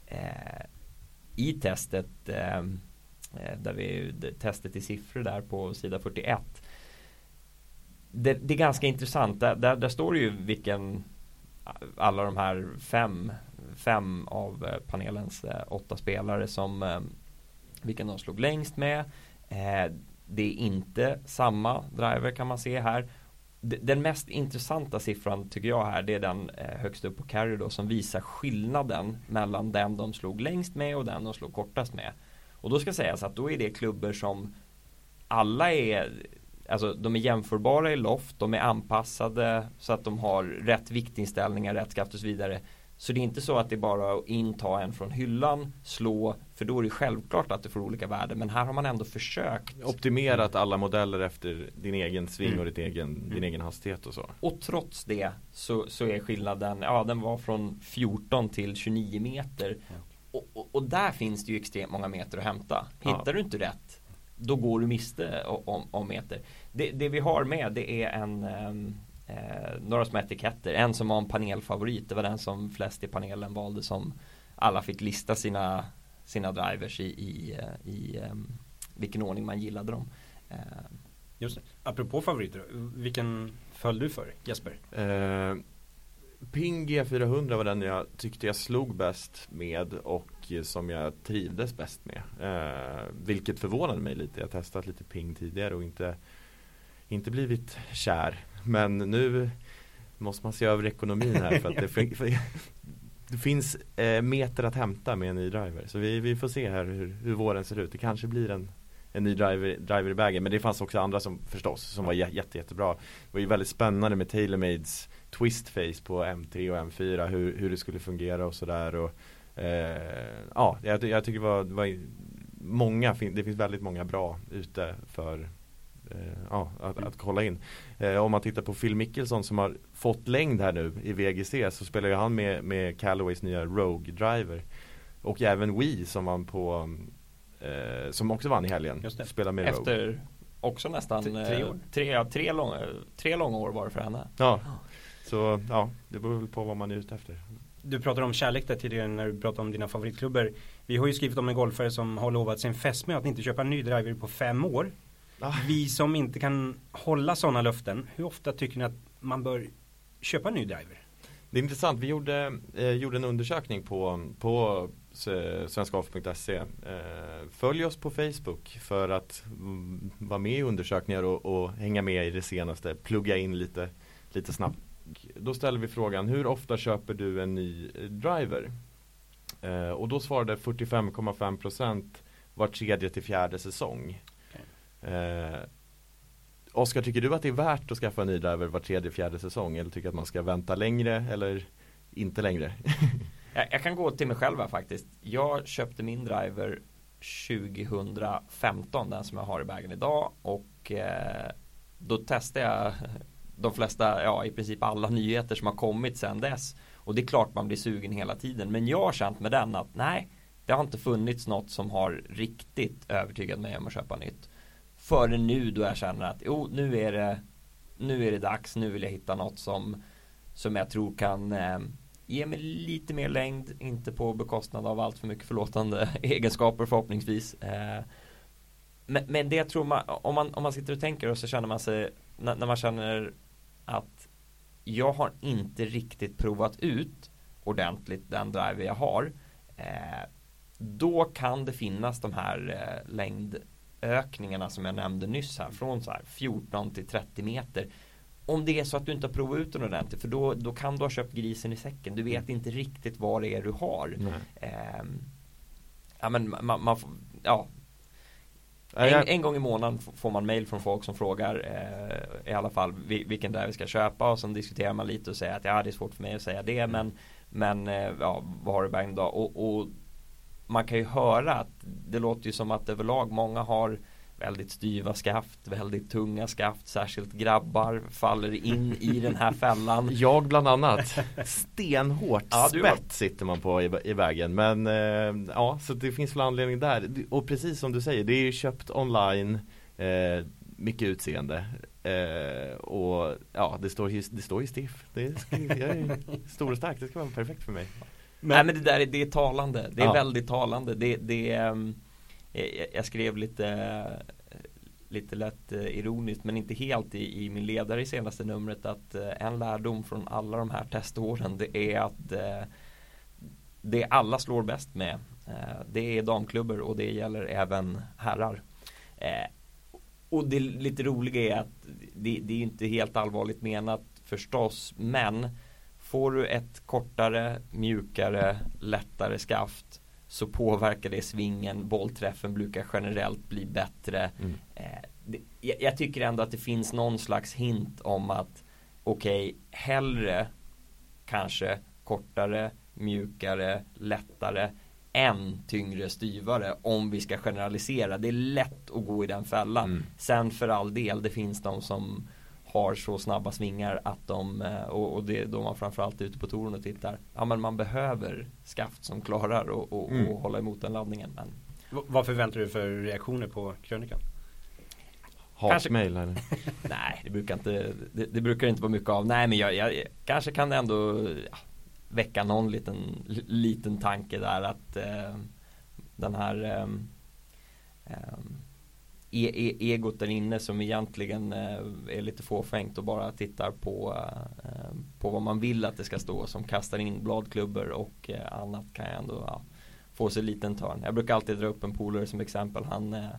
eh, i testet eh, eh där vi testet i siffror där på sida 41. Det, det är ganska intressant. Där, där, där, står det ju vilken eh, alla de här fem fem av eh, panelens eh, åtta spelare som eh, vilken de slog längst med. Eh, det är inte samma driver kan man se här den mest intressanta siffran tycker jag här det är den eh, högst upp på carry då som visar skillnaden mellan den de slog längst med och den de slog kortast med. Och då ska sägas att då är det klubbor som alla är Alltså de är jämförbara i loft, de är anpassade så att de har rätt viktinställningar, rätt skaft och så vidare. Så det är inte så att det är bara att inta en från hyllan, slå, för då är det självklart att du får olika värden. Men här har man ändå försökt. Optimerat alla modeller efter din egen sving mm. och ditt egen, mm. din egen hastighet och så. Och trots det så, så är skillnaden, ja den var från 14 till 29 meter. Och, och, och, där finns det ju extremt många meter att hämta. Hittar ja. du inte rätt, då går du miste om, om meter. Det, det, vi har med det är en um, eh, några små etiketter. En som var en panelfavorit. Det var den som flest i panelen valde som alla fick lista sina, sina drivers i, i, eh, i um, vilken ordning man gillade dem. Eh. Just det. Apropå favoriter, vilken föll du för Jesper? Eh, Ping G400 var den jag tyckte jag slog bäst med och som jag trivdes bäst med. Eh, vilket förvånade mig lite. Jag har testat lite Ping tidigare och inte, inte blivit kär men nu måste man se över ekonomin här för att det, <laughs> det finns eh, meter att hämta med en ny driver. Så vi, vi får se här hur, hur våren ser ut. Det kanske blir en, en ny driver, driver i vägen. Men det fanns också andra som förstås som var jätte, jättebra. Det var ju väldigt spännande med TaylorMades twistface på M3 och M4. Hur, hur det skulle fungera och sådär. eh, ja, jag, jag tycker det var, det var många, det finns väldigt många bra ute för ja, att, att, kolla in. Eh, om man tittar på Phil Mickelson som har fått längd här nu i VGC så spelar ju han med, med Callaways nya Rogue Driver. Och även Wii som vann på eh, som också vann i helgen. Just det. Spelar med Efter Rogue. också nästan T tre, år. Tre, tre, långa, tre långa år var det för henne. Ja, så ja, det beror väl på vad man är ute efter. Du pratade om kärlek där tidigare när du pratade om dina favoritklubbor. Vi har ju skrivit om en golfare som har lovat sin fästmö att inte köpa en ny driver på fem år. Vi som inte kan hålla sådana löften, hur ofta tycker ni att man bör köpa en ny driver? Det är intressant, vi gjorde, eh, gjorde en undersökning på, på svenskagolf.se eh, Följ oss på Facebook för att mm, vara med i undersökningar och, och, hänga med i det senaste, plugga in lite, lite snabbt. Då ställer vi frågan, hur ofta köper du en ny driver? Eh, och då svarade 45,5% var tredje till fjärde säsong. Eh, Oskar, tycker du att det är värt att skaffa en ny driver var tredje, fjärde säsong? Eller tycker du att man ska vänta längre eller inte längre? <laughs> Jag, jag kan gå till mig själv här faktiskt. Jag köpte min driver 2015, den som jag har i bagen idag och eh, då testade jag <laughs> de flesta, ja i princip alla nyheter som har kommit sedan dess. Och det är klart man blir sugen hela tiden. Men jag har känt med den att nej, det har inte funnits något som har riktigt övertygat mig om att köpa nytt. Före nu då jag känner att jo, nu är det nu är det dags, nu vill jag hitta något som som jag tror kan eh, ge mig lite mer längd, inte på bekostnad av allt för mycket förlåtande <laughs> egenskaper förhoppningsvis. Eh, men, men det tror man, om man, om man sitter och tänker och så känner man sig, när, när man känner att jag har inte riktigt provat ut ordentligt den driver jag har. Eh, då kan det finnas de här eh, längdökningarna som jag nämnde nyss här från så här 14 till 30 meter. Om det är så att du inte har provat ut den ordentligt för då, då kan du ha köpt grisen i säcken. Du vet inte riktigt vad det är du har. Eh, ja men man, man ja en, en, gång i månaden får man mail från folk som frågar eh, i alla fall vilken driver vi ska köpa och sen diskuterar man lite och säger att ja det är svårt för mig att säga det men men eh, ja, vad har du i bagen idag och, och man kan ju höra att det låter ju som att överlag många har väldigt styva skaft, väldigt tunga skaft, särskilt grabbar faller in i den här <laughs> fällan. Jag bland annat. Stenhårt ja, spett sitter man på i, i vägen. Men eh, ja, så det finns väl anledning där. Och precis som du säger, det är ju köpt online, eh, mycket utseende. Eh, och ja, det står ju, det står ju stiff. Det är, jag är <laughs> stor och stark, det ska vara perfekt för mig. Men, Nej men det där är, det är talande, det är ja. väldigt talande. Det, det är um jag skrev lite lite lätt eh, ironiskt men inte helt i, i min ledare i senaste numret att eh, en lärdom från alla de här teståren det är att eh, det alla slår bäst med det är damklubbor och det gäller även herrar. och det lite roliga är att det, det är inte helt allvarligt menat förstås men får du ett kortare, mjukare, lättare skaft så påverkar det svingen, bollträffen brukar generellt bli bättre. Mm. Eh, det, jag, jag, tycker ändå att det finns någon slags hint om att okej, okay, hellre kanske kortare, mjukare, lättare än tyngre styvare om vi ska generalisera. Det är lätt att gå i den fällan. Mm. Sen för all del, det finns de som har så snabba svingar att de, eh, och, och det är då man framförallt är ute på touren och tittar, ja men man behöver skaft som klarar och, och, mm. och hålla emot den laddningen. Men... Vad förväntar du för reaktioner på krönikan? Hatmejl eller? <laughs> Nej, det brukar inte det, det, brukar inte vara mycket av. Nej, men jag, jag kanske kan ändå ja, väcka någon liten, liten tanke där att eh, den här eh, eh, e e egot där inne som egentligen eh, är lite fåfängt och bara tittar på, eh, på vad man vill att det ska stå som kastar in bladklubbor och eh, annat kan jag ändå ja, få sig en liten törn. Jag brukar alltid dra upp en polare som exempel. Han, eh,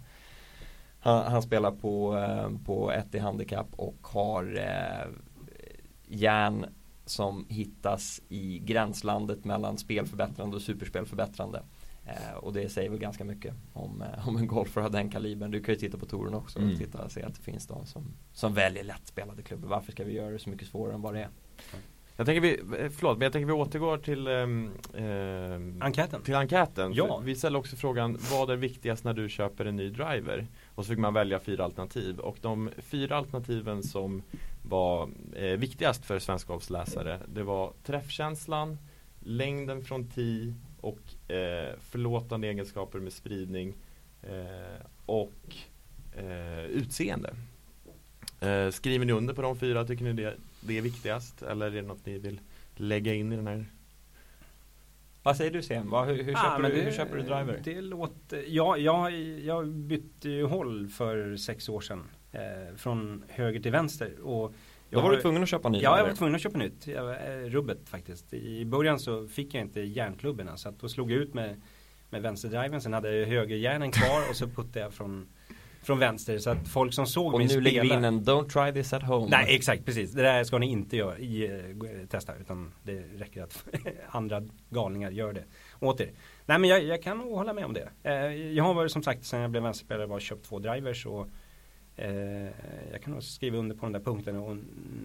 han, han, spelar på, eh, på ett i handikapp och har eh, järn som hittas i gränslandet mellan spelförbättrande och superspelförbättrande. Eh, och det säger väl ganska mycket om, eh, om en golfare av den kalibern. Du kan ju titta på touren också och mm. titta och se att det finns de som, som väljer lättspelade klubbor. Varför ska vi göra det så mycket svårare än vad det är? Jag tänker vi, eh, förlåt, men jag tänker vi återgår till eh, enkäten. Till enkäten. Ja. Vi ställer också frågan, vad är viktigast när du köper en ny driver? Och så fick man välja fyra alternativ. Och de fyra alternativen som var eh, viktigast för svenskavsläsare, det var träffkänslan, längden från tee och eh, förlåtande egenskaper med spridning eh, och eh, utseende. Eh, skriver ni under på de fyra? Tycker ni det, det är viktigast? Eller är det något ni vill lägga in i den här vad säger du Sen? Hur, hur, ah, köper, du, det, hur köper du driver? Det låter, ja, jag, jag bytte ju håll för sex år sedan. Eh, från höger till vänster. Och då var du tvungen att köpa nytt? Ja, jag var tvungen att köpa nytt. Jag, eh, rubbet faktiskt. I början så fick jag inte järnklubborna så att då slog jag ut med, med vänsterdriven. Sen hade jag högerjärnen kvar och så puttade jag från från vänster så att folk som såg och mig spela. Och nu lägger vi in en Don't try this at home. Nej exakt precis. Det där ska ni inte göra i, uh, testa utan det räcker att <laughs> andra galningar gör det åt er. Nej men jag, jag kan nog hålla med om det. Uh, jag har varit som sagt sen jag blev vänsterspelare var köpt två drivers och Eh, jag kan nog skriva under på den där punkten och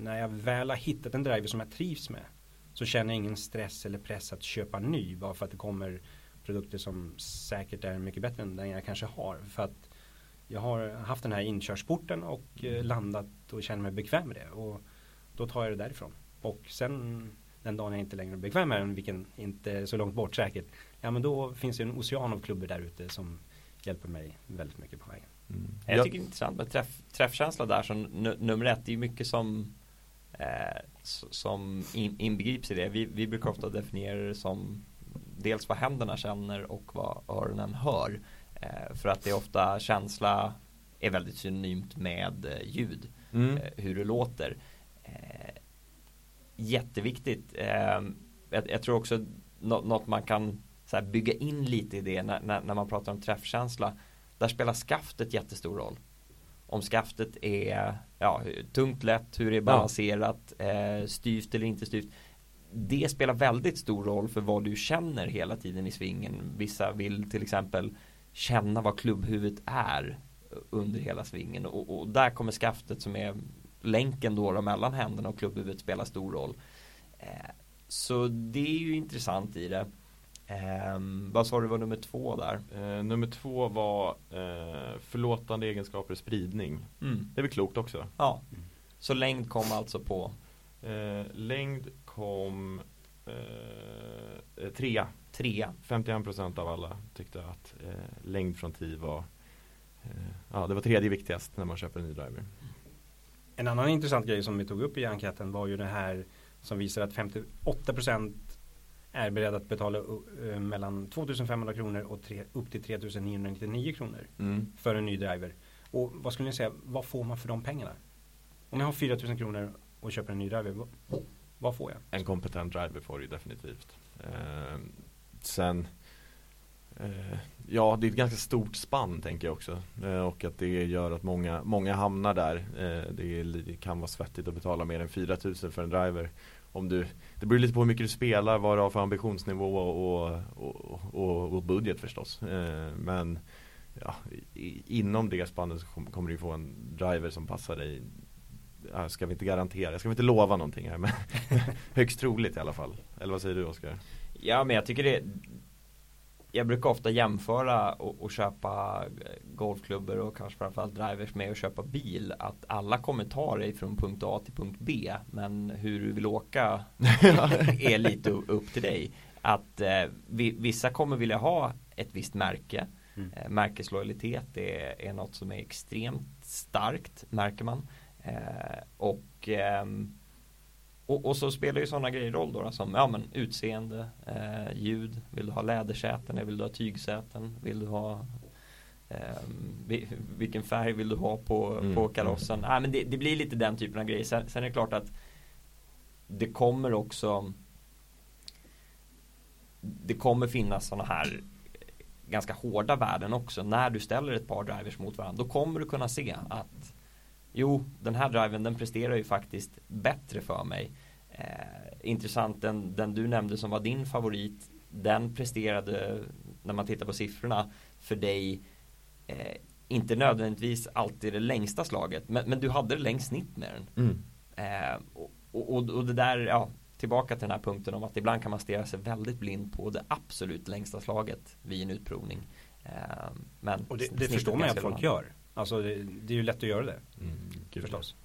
när jag väl har hittat en driver som jag trivs med så känner jag ingen stress eller press att köpa ny bara för att det kommer produkter som säkert är mycket bättre än den jag kanske har. För att jag har haft den här inkörsporten och eh, landat och känner mig bekväm med det. Och då tar jag det därifrån. Och sen den dagen jag inte längre är bekväm med den, vilken inte är så långt bort säkert. Ja men då finns det en ocean av klubbor där ute som hjälper mig väldigt mycket på vägen. Mm. Jag tycker det är intressant med träff, träffkänsla där som nummer ett. Det är mycket som eh, som in, inbegrips i det. Vi, vi brukar ofta definiera det som dels vad händerna känner och vad öronen hör. Eh, för att det är ofta känsla är väldigt synonymt med eh, ljud. Mm. Eh, hur det låter. Eh, jätteviktigt. Eh, jag, jag, tror också något man kan bygga in lite i det när, när, när, man pratar om träffkänsla. Där spelar skaftet jättestor roll. Om skaftet är ja, tungt, lätt, hur det är balanserat, eh, styvt eller inte styvt. Det spelar väldigt stor roll för vad du känner hela tiden i svingen. Vissa vill till exempel känna vad klubbhuvudet är under hela svingen och, och där kommer skaftet som är länken då, då mellan händerna och klubbhuvudet spela stor roll. Eh, så det är ju intressant i det. Eh, vad sa du var nummer två där? Eh, nummer två var eh, förlåtande egenskaper och spridning. Mm. Det är väl klokt också? Ja. Så längd kom alltså på? Eh, längd kom eh, trea. Trea. 51% av alla tyckte att eh, längd från 10 var Ja, det var tredje viktigast när man köper en ny driver. En annan intressant grej som vi tog upp i enkäten var ju det här som visar att 58% är beredda att betala uh, mellan 2500 kronor och tre, upp till 3999 kronor mm. för en ny driver. Och vad skulle ni säga, vad får man för de pengarna? Om jag har 4000 kronor och köper en ny driver, vad, vad får jag? En kompetent driver får du definitivt. Eh, sen eh, Ja, det är ett ganska stort spann tänker jag också. Eh, och att det gör att många, många hamnar där. Eh, det, är, det, kan vara svettigt att betala mer än 4000 för en driver. Om du, det beror lite på hur mycket du spelar, vad du har för ambitionsnivå och, och, och, och budget förstås. Eh, men ja, i, inom det spannet så kommer du få en driver som passar dig ska vi inte garantera, ska vi inte lova någonting här men <laughs> högst troligt i alla fall. Eller vad säger du Oskar? Ja men jag tycker det jag brukar ofta jämföra och, och, köpa eh, golfklubbor och kanske framförallt drivers med att köpa bil. Att alla kommer ta dig från punkt A till punkt B. Men hur du vill åka <laughs> är lite upp till dig. Att eh, vissa kommer vilja ha ett visst märke. Mm. Eh, märkeslojalitet är, är något som är extremt starkt märker man. Eh, och ehm, och, och, så spelar ju sådana grejer roll då, som ja, men utseende, eh, ljud, vill du ha lädersäten, vill du ha tygsäten, vill du ha eh, vilken färg vill du ha på, mm. på karossen? Nej, men det, det, blir lite den typen av grejer. Sen, sen är det klart att det kommer också det kommer finnas sådana här ganska hårda värden också. När du ställer ett par drivers mot varandra, då kommer du kunna se att jo, den här driven den presterar ju faktiskt bättre för mig. Eh, intressant, den, den du nämnde som var din favorit, den presterade, när man tittar på siffrorna, för dig eh, inte nödvändigtvis alltid det längsta slaget, men, men du hade det längst snitt med den. Mm. Eh, och, och, och det där, ja, tillbaka till den här punkten om att ibland kan man stirra sig väldigt blind på det absolut längsta slaget vid en utprovning. Eh, men och det, det förstår man ju att folk gör. Alltså det, det, är ju lätt att göra det. Mm, förstås.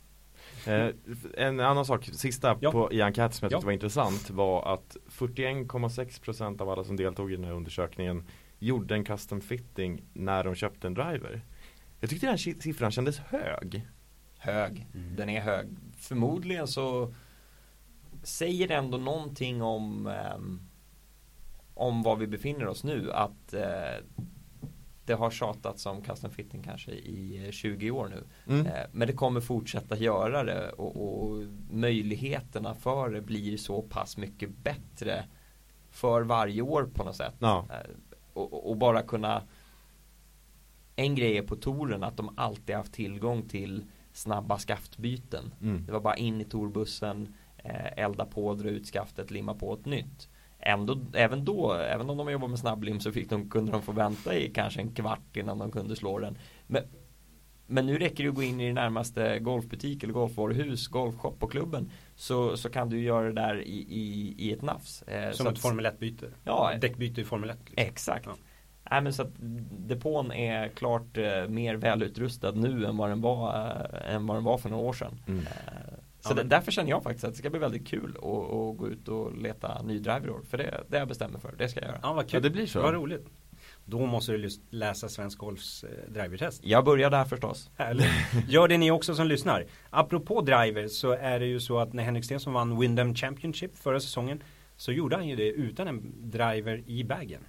Eh, en annan sak, sista ja. på, i enkäten som jag tyckte ja. var intressant var att 41,6% av alla som deltog i den här undersökningen gjorde en custom fitting när de köpte en driver. Jag tyckte den här siffran kändes hög. Hög, mm. den är hög. Förmodligen så säger det ändå någonting om eh, om var vi befinner oss nu att eh, det har tjatats om custom fitting kanske i 20 eh, år nu. Mm. Eh, men det kommer fortsätta göra det och, och, möjligheterna för det blir så pass mycket bättre för varje år på något sätt. Ja. Eh, och, och, bara kunna en grej är på touren att de alltid haft tillgång till snabba skaftbyten. Mm. Det var bara in i torbussen, elda på, dra ut skaftet, limma på ett nytt ändå, även då, även om de jobbar med snabblim så fick de, kunde de få vänta i kanske en kvart innan de kunde slå den. Men, men nu räcker det att gå in i det närmaste golfbutik eller golfvaruhus, golfshop på klubben. Så, så kan du göra det där i, i, i ett nafs. Eh, Som ett Formel 1-byte. Ja, Däckbyte i Formel 1. Liksom. Exakt. Ja. Nej, men så att depån är klart eh, mer välutrustad nu än vad den var, eh, än vad den var för några år sedan. Mm. Så ja, därför känner jag faktiskt att det ska bli väldigt kul att, att gå ut och leta ny driver För det, det jag bestämmer för, det ska jag göra. Ja vad kul, ja, det blir så. Vad roligt. Då måste du läsa Svensk Golfs eh, drivertest. Jag börjar där förstås. Gör det ni också som lyssnar. Apropå driver så är det ju så att när Henrik Stenson vann Windham Championship förra säsongen så gjorde han ju det utan en driver i bagen.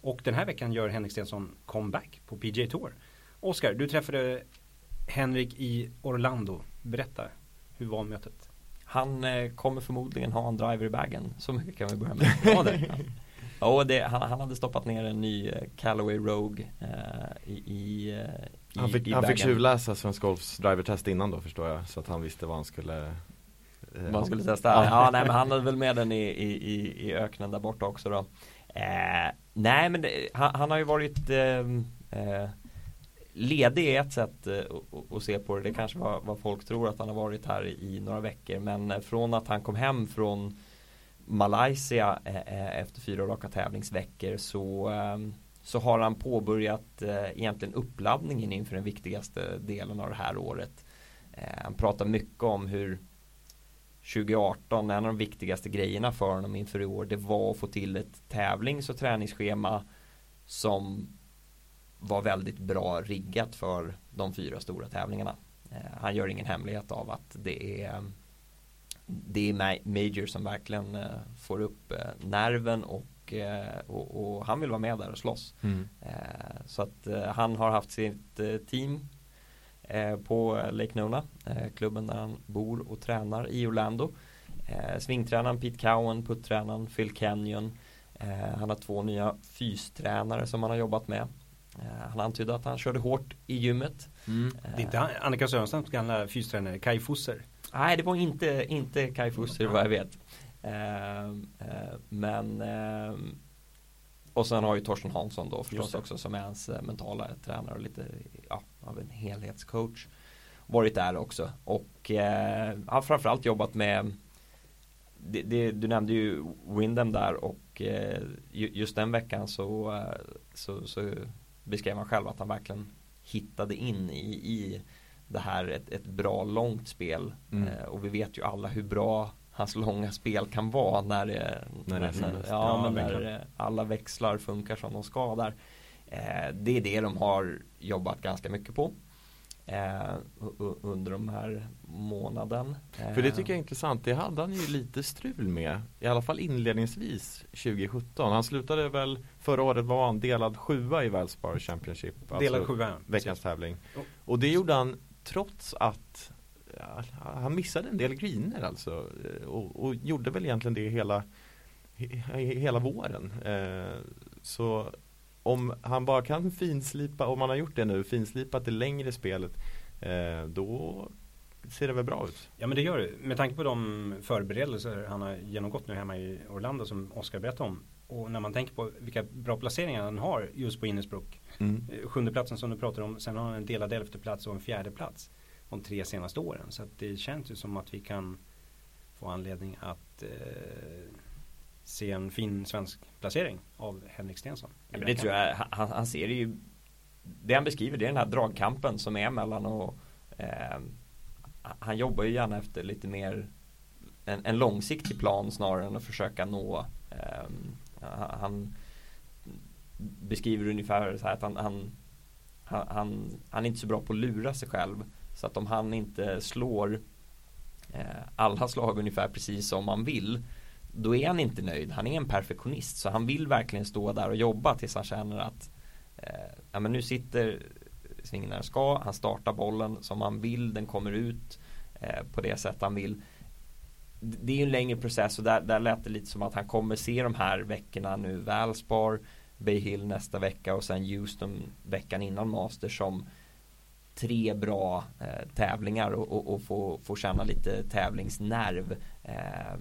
Och den här veckan gör Henrik Stenson comeback på PGA Tour. Oskar, du träffade Henrik i Orlando. Berätta, hur var mötet? Han eh, kommer förmodligen ha en driver i bagen. Så mycket kan vi börja med. Ja, det. Ja, det, han, han, hade stoppat ner en ny eh, Callaway Rogue eh, i, i, eh, Han fick, i han fick tjuvläsa Svensk Golfs drivertest innan då förstår jag. Så att han visste vad han skulle eh, Vad han skulle testa? Ja, ja nej men han hade väl med den i, i, i öknen där borta också då. Eh, nej men det, han, han, har ju varit eh, Ledig är ett sätt eh, att se på det. Det kanske var vad folk tror att han har varit här i några veckor. Men eh, från att han kom hem från Malaysia eh, efter fyra raka tävlingsveckor så, så har han påbörjat egentligen uppladdningen inför den viktigaste delen av det här året. Han pratar mycket om hur 2018, en av de viktigaste grejerna för honom inför i år, det var att få till ett tävlings och träningsschema som var väldigt bra riggat för de fyra stora tävlingarna. Han gör ingen hemlighet av att det är det är Major som verkligen eh, får upp eh, nerven och, eh, och, och, han vill vara med där och slåss. Mm. så att han har haft sitt team på Lake Nona, klubben där han bor och tränar i Orlando. svingtränaren Pete Cowan, puttränaren Phil Kenyon. han har två nya fystränare som han har jobbat med. Han antydde att han körde hårt i gymmet. Mm. Det är inte Annika Sörensons gamla fystränare Kai Fusser? Nej, det var inte, inte Kai Fusser vad jag vet. Eh, eh, men eh, och sen har ju Torsten Hansson då förstås också som är hans eh, mentala tränare och lite ja, av en helhetscoach. Varit där också och eh, har framförallt jobbat med det, det, du nämnde ju Windham där och eh, just den veckan så, eh, så, så beskrev han själv att han verkligen hittade in i, i det här ett, ett bra långt spel. Mm. Eh, och vi vet ju alla hur bra hans långa spel kan vara när, det, när, när, när ja, men när alla växlar funkar som de ska där. Eh, det är det de har jobbat ganska mycket på. Eh, under de här månaden. För det tycker jag är intressant. Det hade han ju lite strul med. I alla fall inledningsvis 2017. Han slutade väl förra året var han delad sjua i Valspar Championship. Delad alltså sjua. Veckans tävling. Och det gjorde han trots att ja, han missade en del greener alltså och, och, gjorde väl egentligen det hela hela våren. Eh, så om han bara kan finslipa, om han har gjort det nu, finslipat det längre spelet eh, då ser det väl bra ut. Ja men det gör det. Med tanke på de förberedelser han har genomgått nu hemma i Orlando som Oskar berättade om. Och när man tänker på vilka bra placeringar han har just på Innesbrook. Mm. Eh, sjunde platsen som du pratar om. Sen har han en delad elfte plats och en fjärde plats. De tre senaste åren. Så det känns ju som att vi kan få anledning att eh, se en fin svensk placering av Henrik Stensson. Ja, men det tror jag. Han, han, ser det ju. Det han beskriver det är den här dragkampen som är mellan och eh, han jobbar ju gärna efter lite mer en, en långsiktig plan snarare än att försöka nå eh, han beskriver ungefär så här att han, han, han, han är inte så bra på att lura sig själv. Så att om han inte slår eh, alla slag ungefär precis som man vill då är han inte nöjd. Han är en perfektionist så han vill verkligen stå där och jobba tills han känner att eh, ja, men nu sitter svingen där den ska, han startar bollen som han vill, den kommer ut eh, på det sätt han vill det är ju en längre process och där, där lät det lite som att han kommer se de här veckorna nu Valspar, Bay Hill nästa vecka och sen Houston veckan innan Master som tre bra eh, tävlingar och, och, och, få, få känna lite tävlingsnerv. Eh,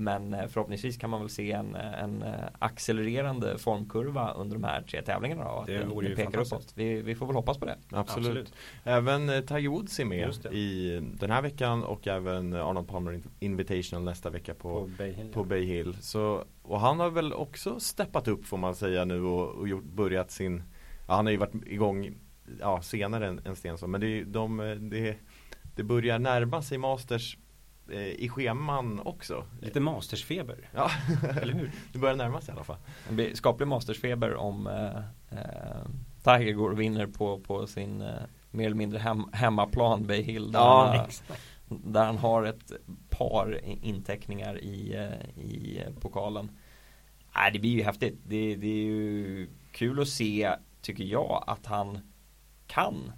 men eh, förhoppningsvis kan man väl se en, en eh, accelererande formkurva under de här tre tävlingarna då, Det vore ju pekar fantastiskt. uppåt. Vi, vi får väl hoppas på det. Absolut. Absolut. Även eh, Tiger Woods är med i den här veckan och även Arnold Palmer Invitational nästa vecka på, På Bay Hill. på Bay Hill. Så, och han har väl också steppat upp får man säga nu och, och gjort, börjat sin ja, Han har ju varit igång ja, senare än, än Stensson men det, de, eh, det, det börjar närma sig Masters eh, i scheman också. Lite mastersfeber, Ja, <laughs> eller hur? det börjar närma sig i alla fall. Det blir skaplig mastersfeber om eh, eh, Tiger går och vinner på, på sin eh, mer eller mindre hem, hemmaplan Bay Hill. Där, Ja, han, där han har ett par inteckningar i, eh, i eh, pokalen. Nej, det blir ju häftigt. Det, det är ju kul att se, tycker jag, att han kan.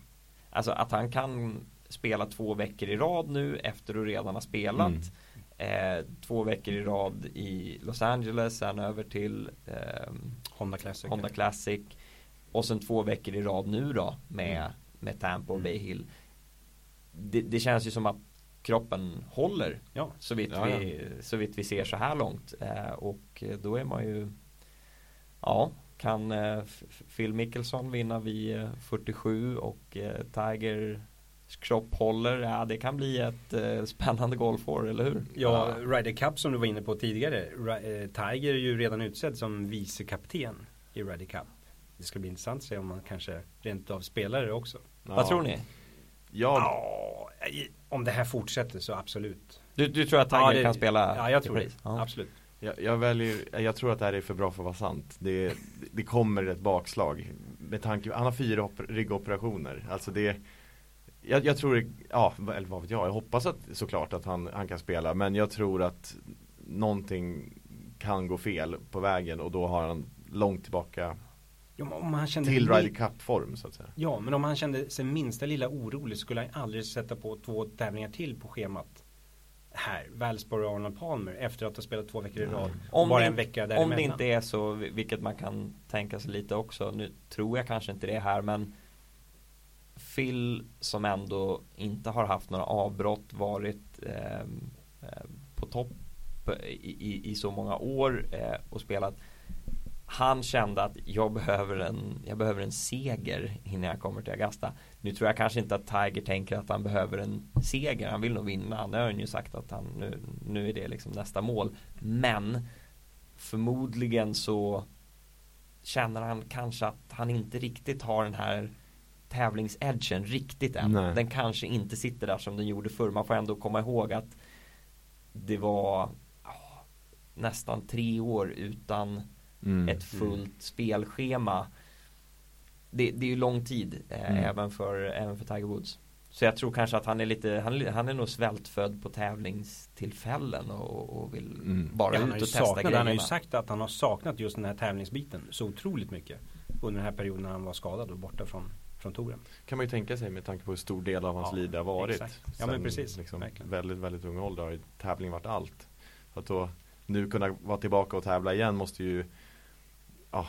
Alltså att han kan spela två veckor i rad nu efter att redan ha spelat. Mm. Eh, två veckor i rad i Los Angeles, sen över till ehm, Honda Classic. Honda Classic och sen två veckor i rad nu då med, med Tampa och Bay Hill. Det, det känns ju som att kroppen håller Ja, så vitt, Ja. Vi, så vitt vi ser så här långt eh, och då är man ju ja kan eh, Phil Mickelson vinna vid eh, 47 och eh, Tiger kropp håller, ja det kan bli ett eh, spännande golfår, eller hur? ja Ryder Cup som du var inne på tidigare. Eh, Tiger är ju redan utsedd som vicekapten i Ryder Cup. Det ska bli intressant att se om man kanske rent av spelar det också. Vad tror ni? Ja, Ja, om det här fortsätter så absolut. Du, du tror att Tiger Ja, det- kan spela Ja, jag tror det. Ja. Absolut. Jag, jag väljer, jag tror att det här är för bra för att vara sant. Det, det kommer ett bakslag. Med tanke, han har fyra op- ryggoperationer. Alltså det jag, jag tror, ja, eller vad vet jag, jag hoppas att, såklart att han, han kan spela. Men jag tror att någonting kan gå fel på vägen och då har han långt tillbaka Ja, men om han kände till min- Ryder Cup-form så att säga. Ja, men om han kände sig minsta lilla orolig skulle han aldrig sätta på två tävlingar till på schemat. Här, Valsborg och Arnold Palmer efter att ha spelat två veckor i rad. Om bara det, en vecka om det inte är så, vilket man kan tänka sig lite också, nu tror jag kanske inte det här men Phil som ändå inte har haft några avbrott, varit eh, på topp i, i, i så många år eh, och spelat han kände att jag behöver, en, jag behöver en seger innan jag kommer till Augusta. Nu tror jag kanske inte att Tiger tänker att han behöver en seger. Han vill nog vinna. Han har ju sagt att han, nu, nu är det liksom nästa mål. Men förmodligen så känner han kanske att han inte riktigt har den här tävlingsedgen riktigt än. Nej. Den kanske inte sitter där som den gjorde förr. Man får ändå komma ihåg att det var ja, nästan tre år utan Mm. ett fullt spelschema. Det, det är ju lång tid eh, Mm. även, för, även för Tiger Woods. Så jag tror kanske att han är lite, han, han är nog svältfödd på tävlingstillfällen och, och vill Mm. bara Ja, han ut har och testa saknat, grejerna. han har ju sagt att han har saknat just den här tävlingsbiten så otroligt mycket. Under den här perioden när han var skadad och borta från, från touren. Kan man ju tänka sig med tanke på hur stor del av hans Ja, liv det har varit. exakt. Ja, men precis. Liksom, väldigt, väldigt ung ålder har ju tävling varit allt. Så att då nu kunna vara tillbaka och tävla igen måste ju Ja,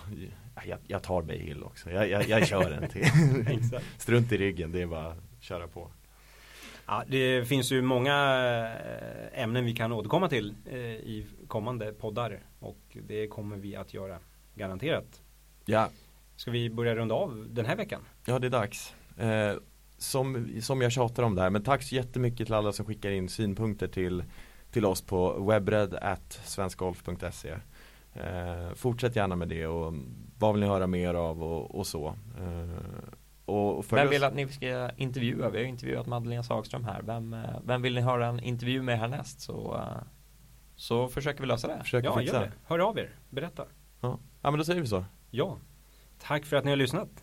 jag, jag tar Bay Hill också. Jag, jag, jag kör en till. <laughs> Strunt i ryggen, det är bara att köra på. Ja, det finns ju många eh, ämnen vi kan återkomma till eh, i kommande poddar och det kommer vi att göra garanterat. Ja, Ska vi börja runda av den här veckan? Ja det är dags. Eh, som, som jag tjatar om det här, men tack så jättemycket till alla som skickar in synpunkter till, till oss på webbred.svenskgolf.se eh, Fortsätt gärna med det och vad vill ni höra mer av och, och så. Eh, och Vem vill att ni ska intervjua? Vi har ju intervjuat Madeleine Sagström här. Vem, eh, vem vill ni höra en intervju med härnäst? Så, eh, så försöker vi lösa det. Försöker Ja, fixa. gör det. Hör av er. Berätta. Ja. ja, men då säger vi så. Ja. Tack för att ni har lyssnat.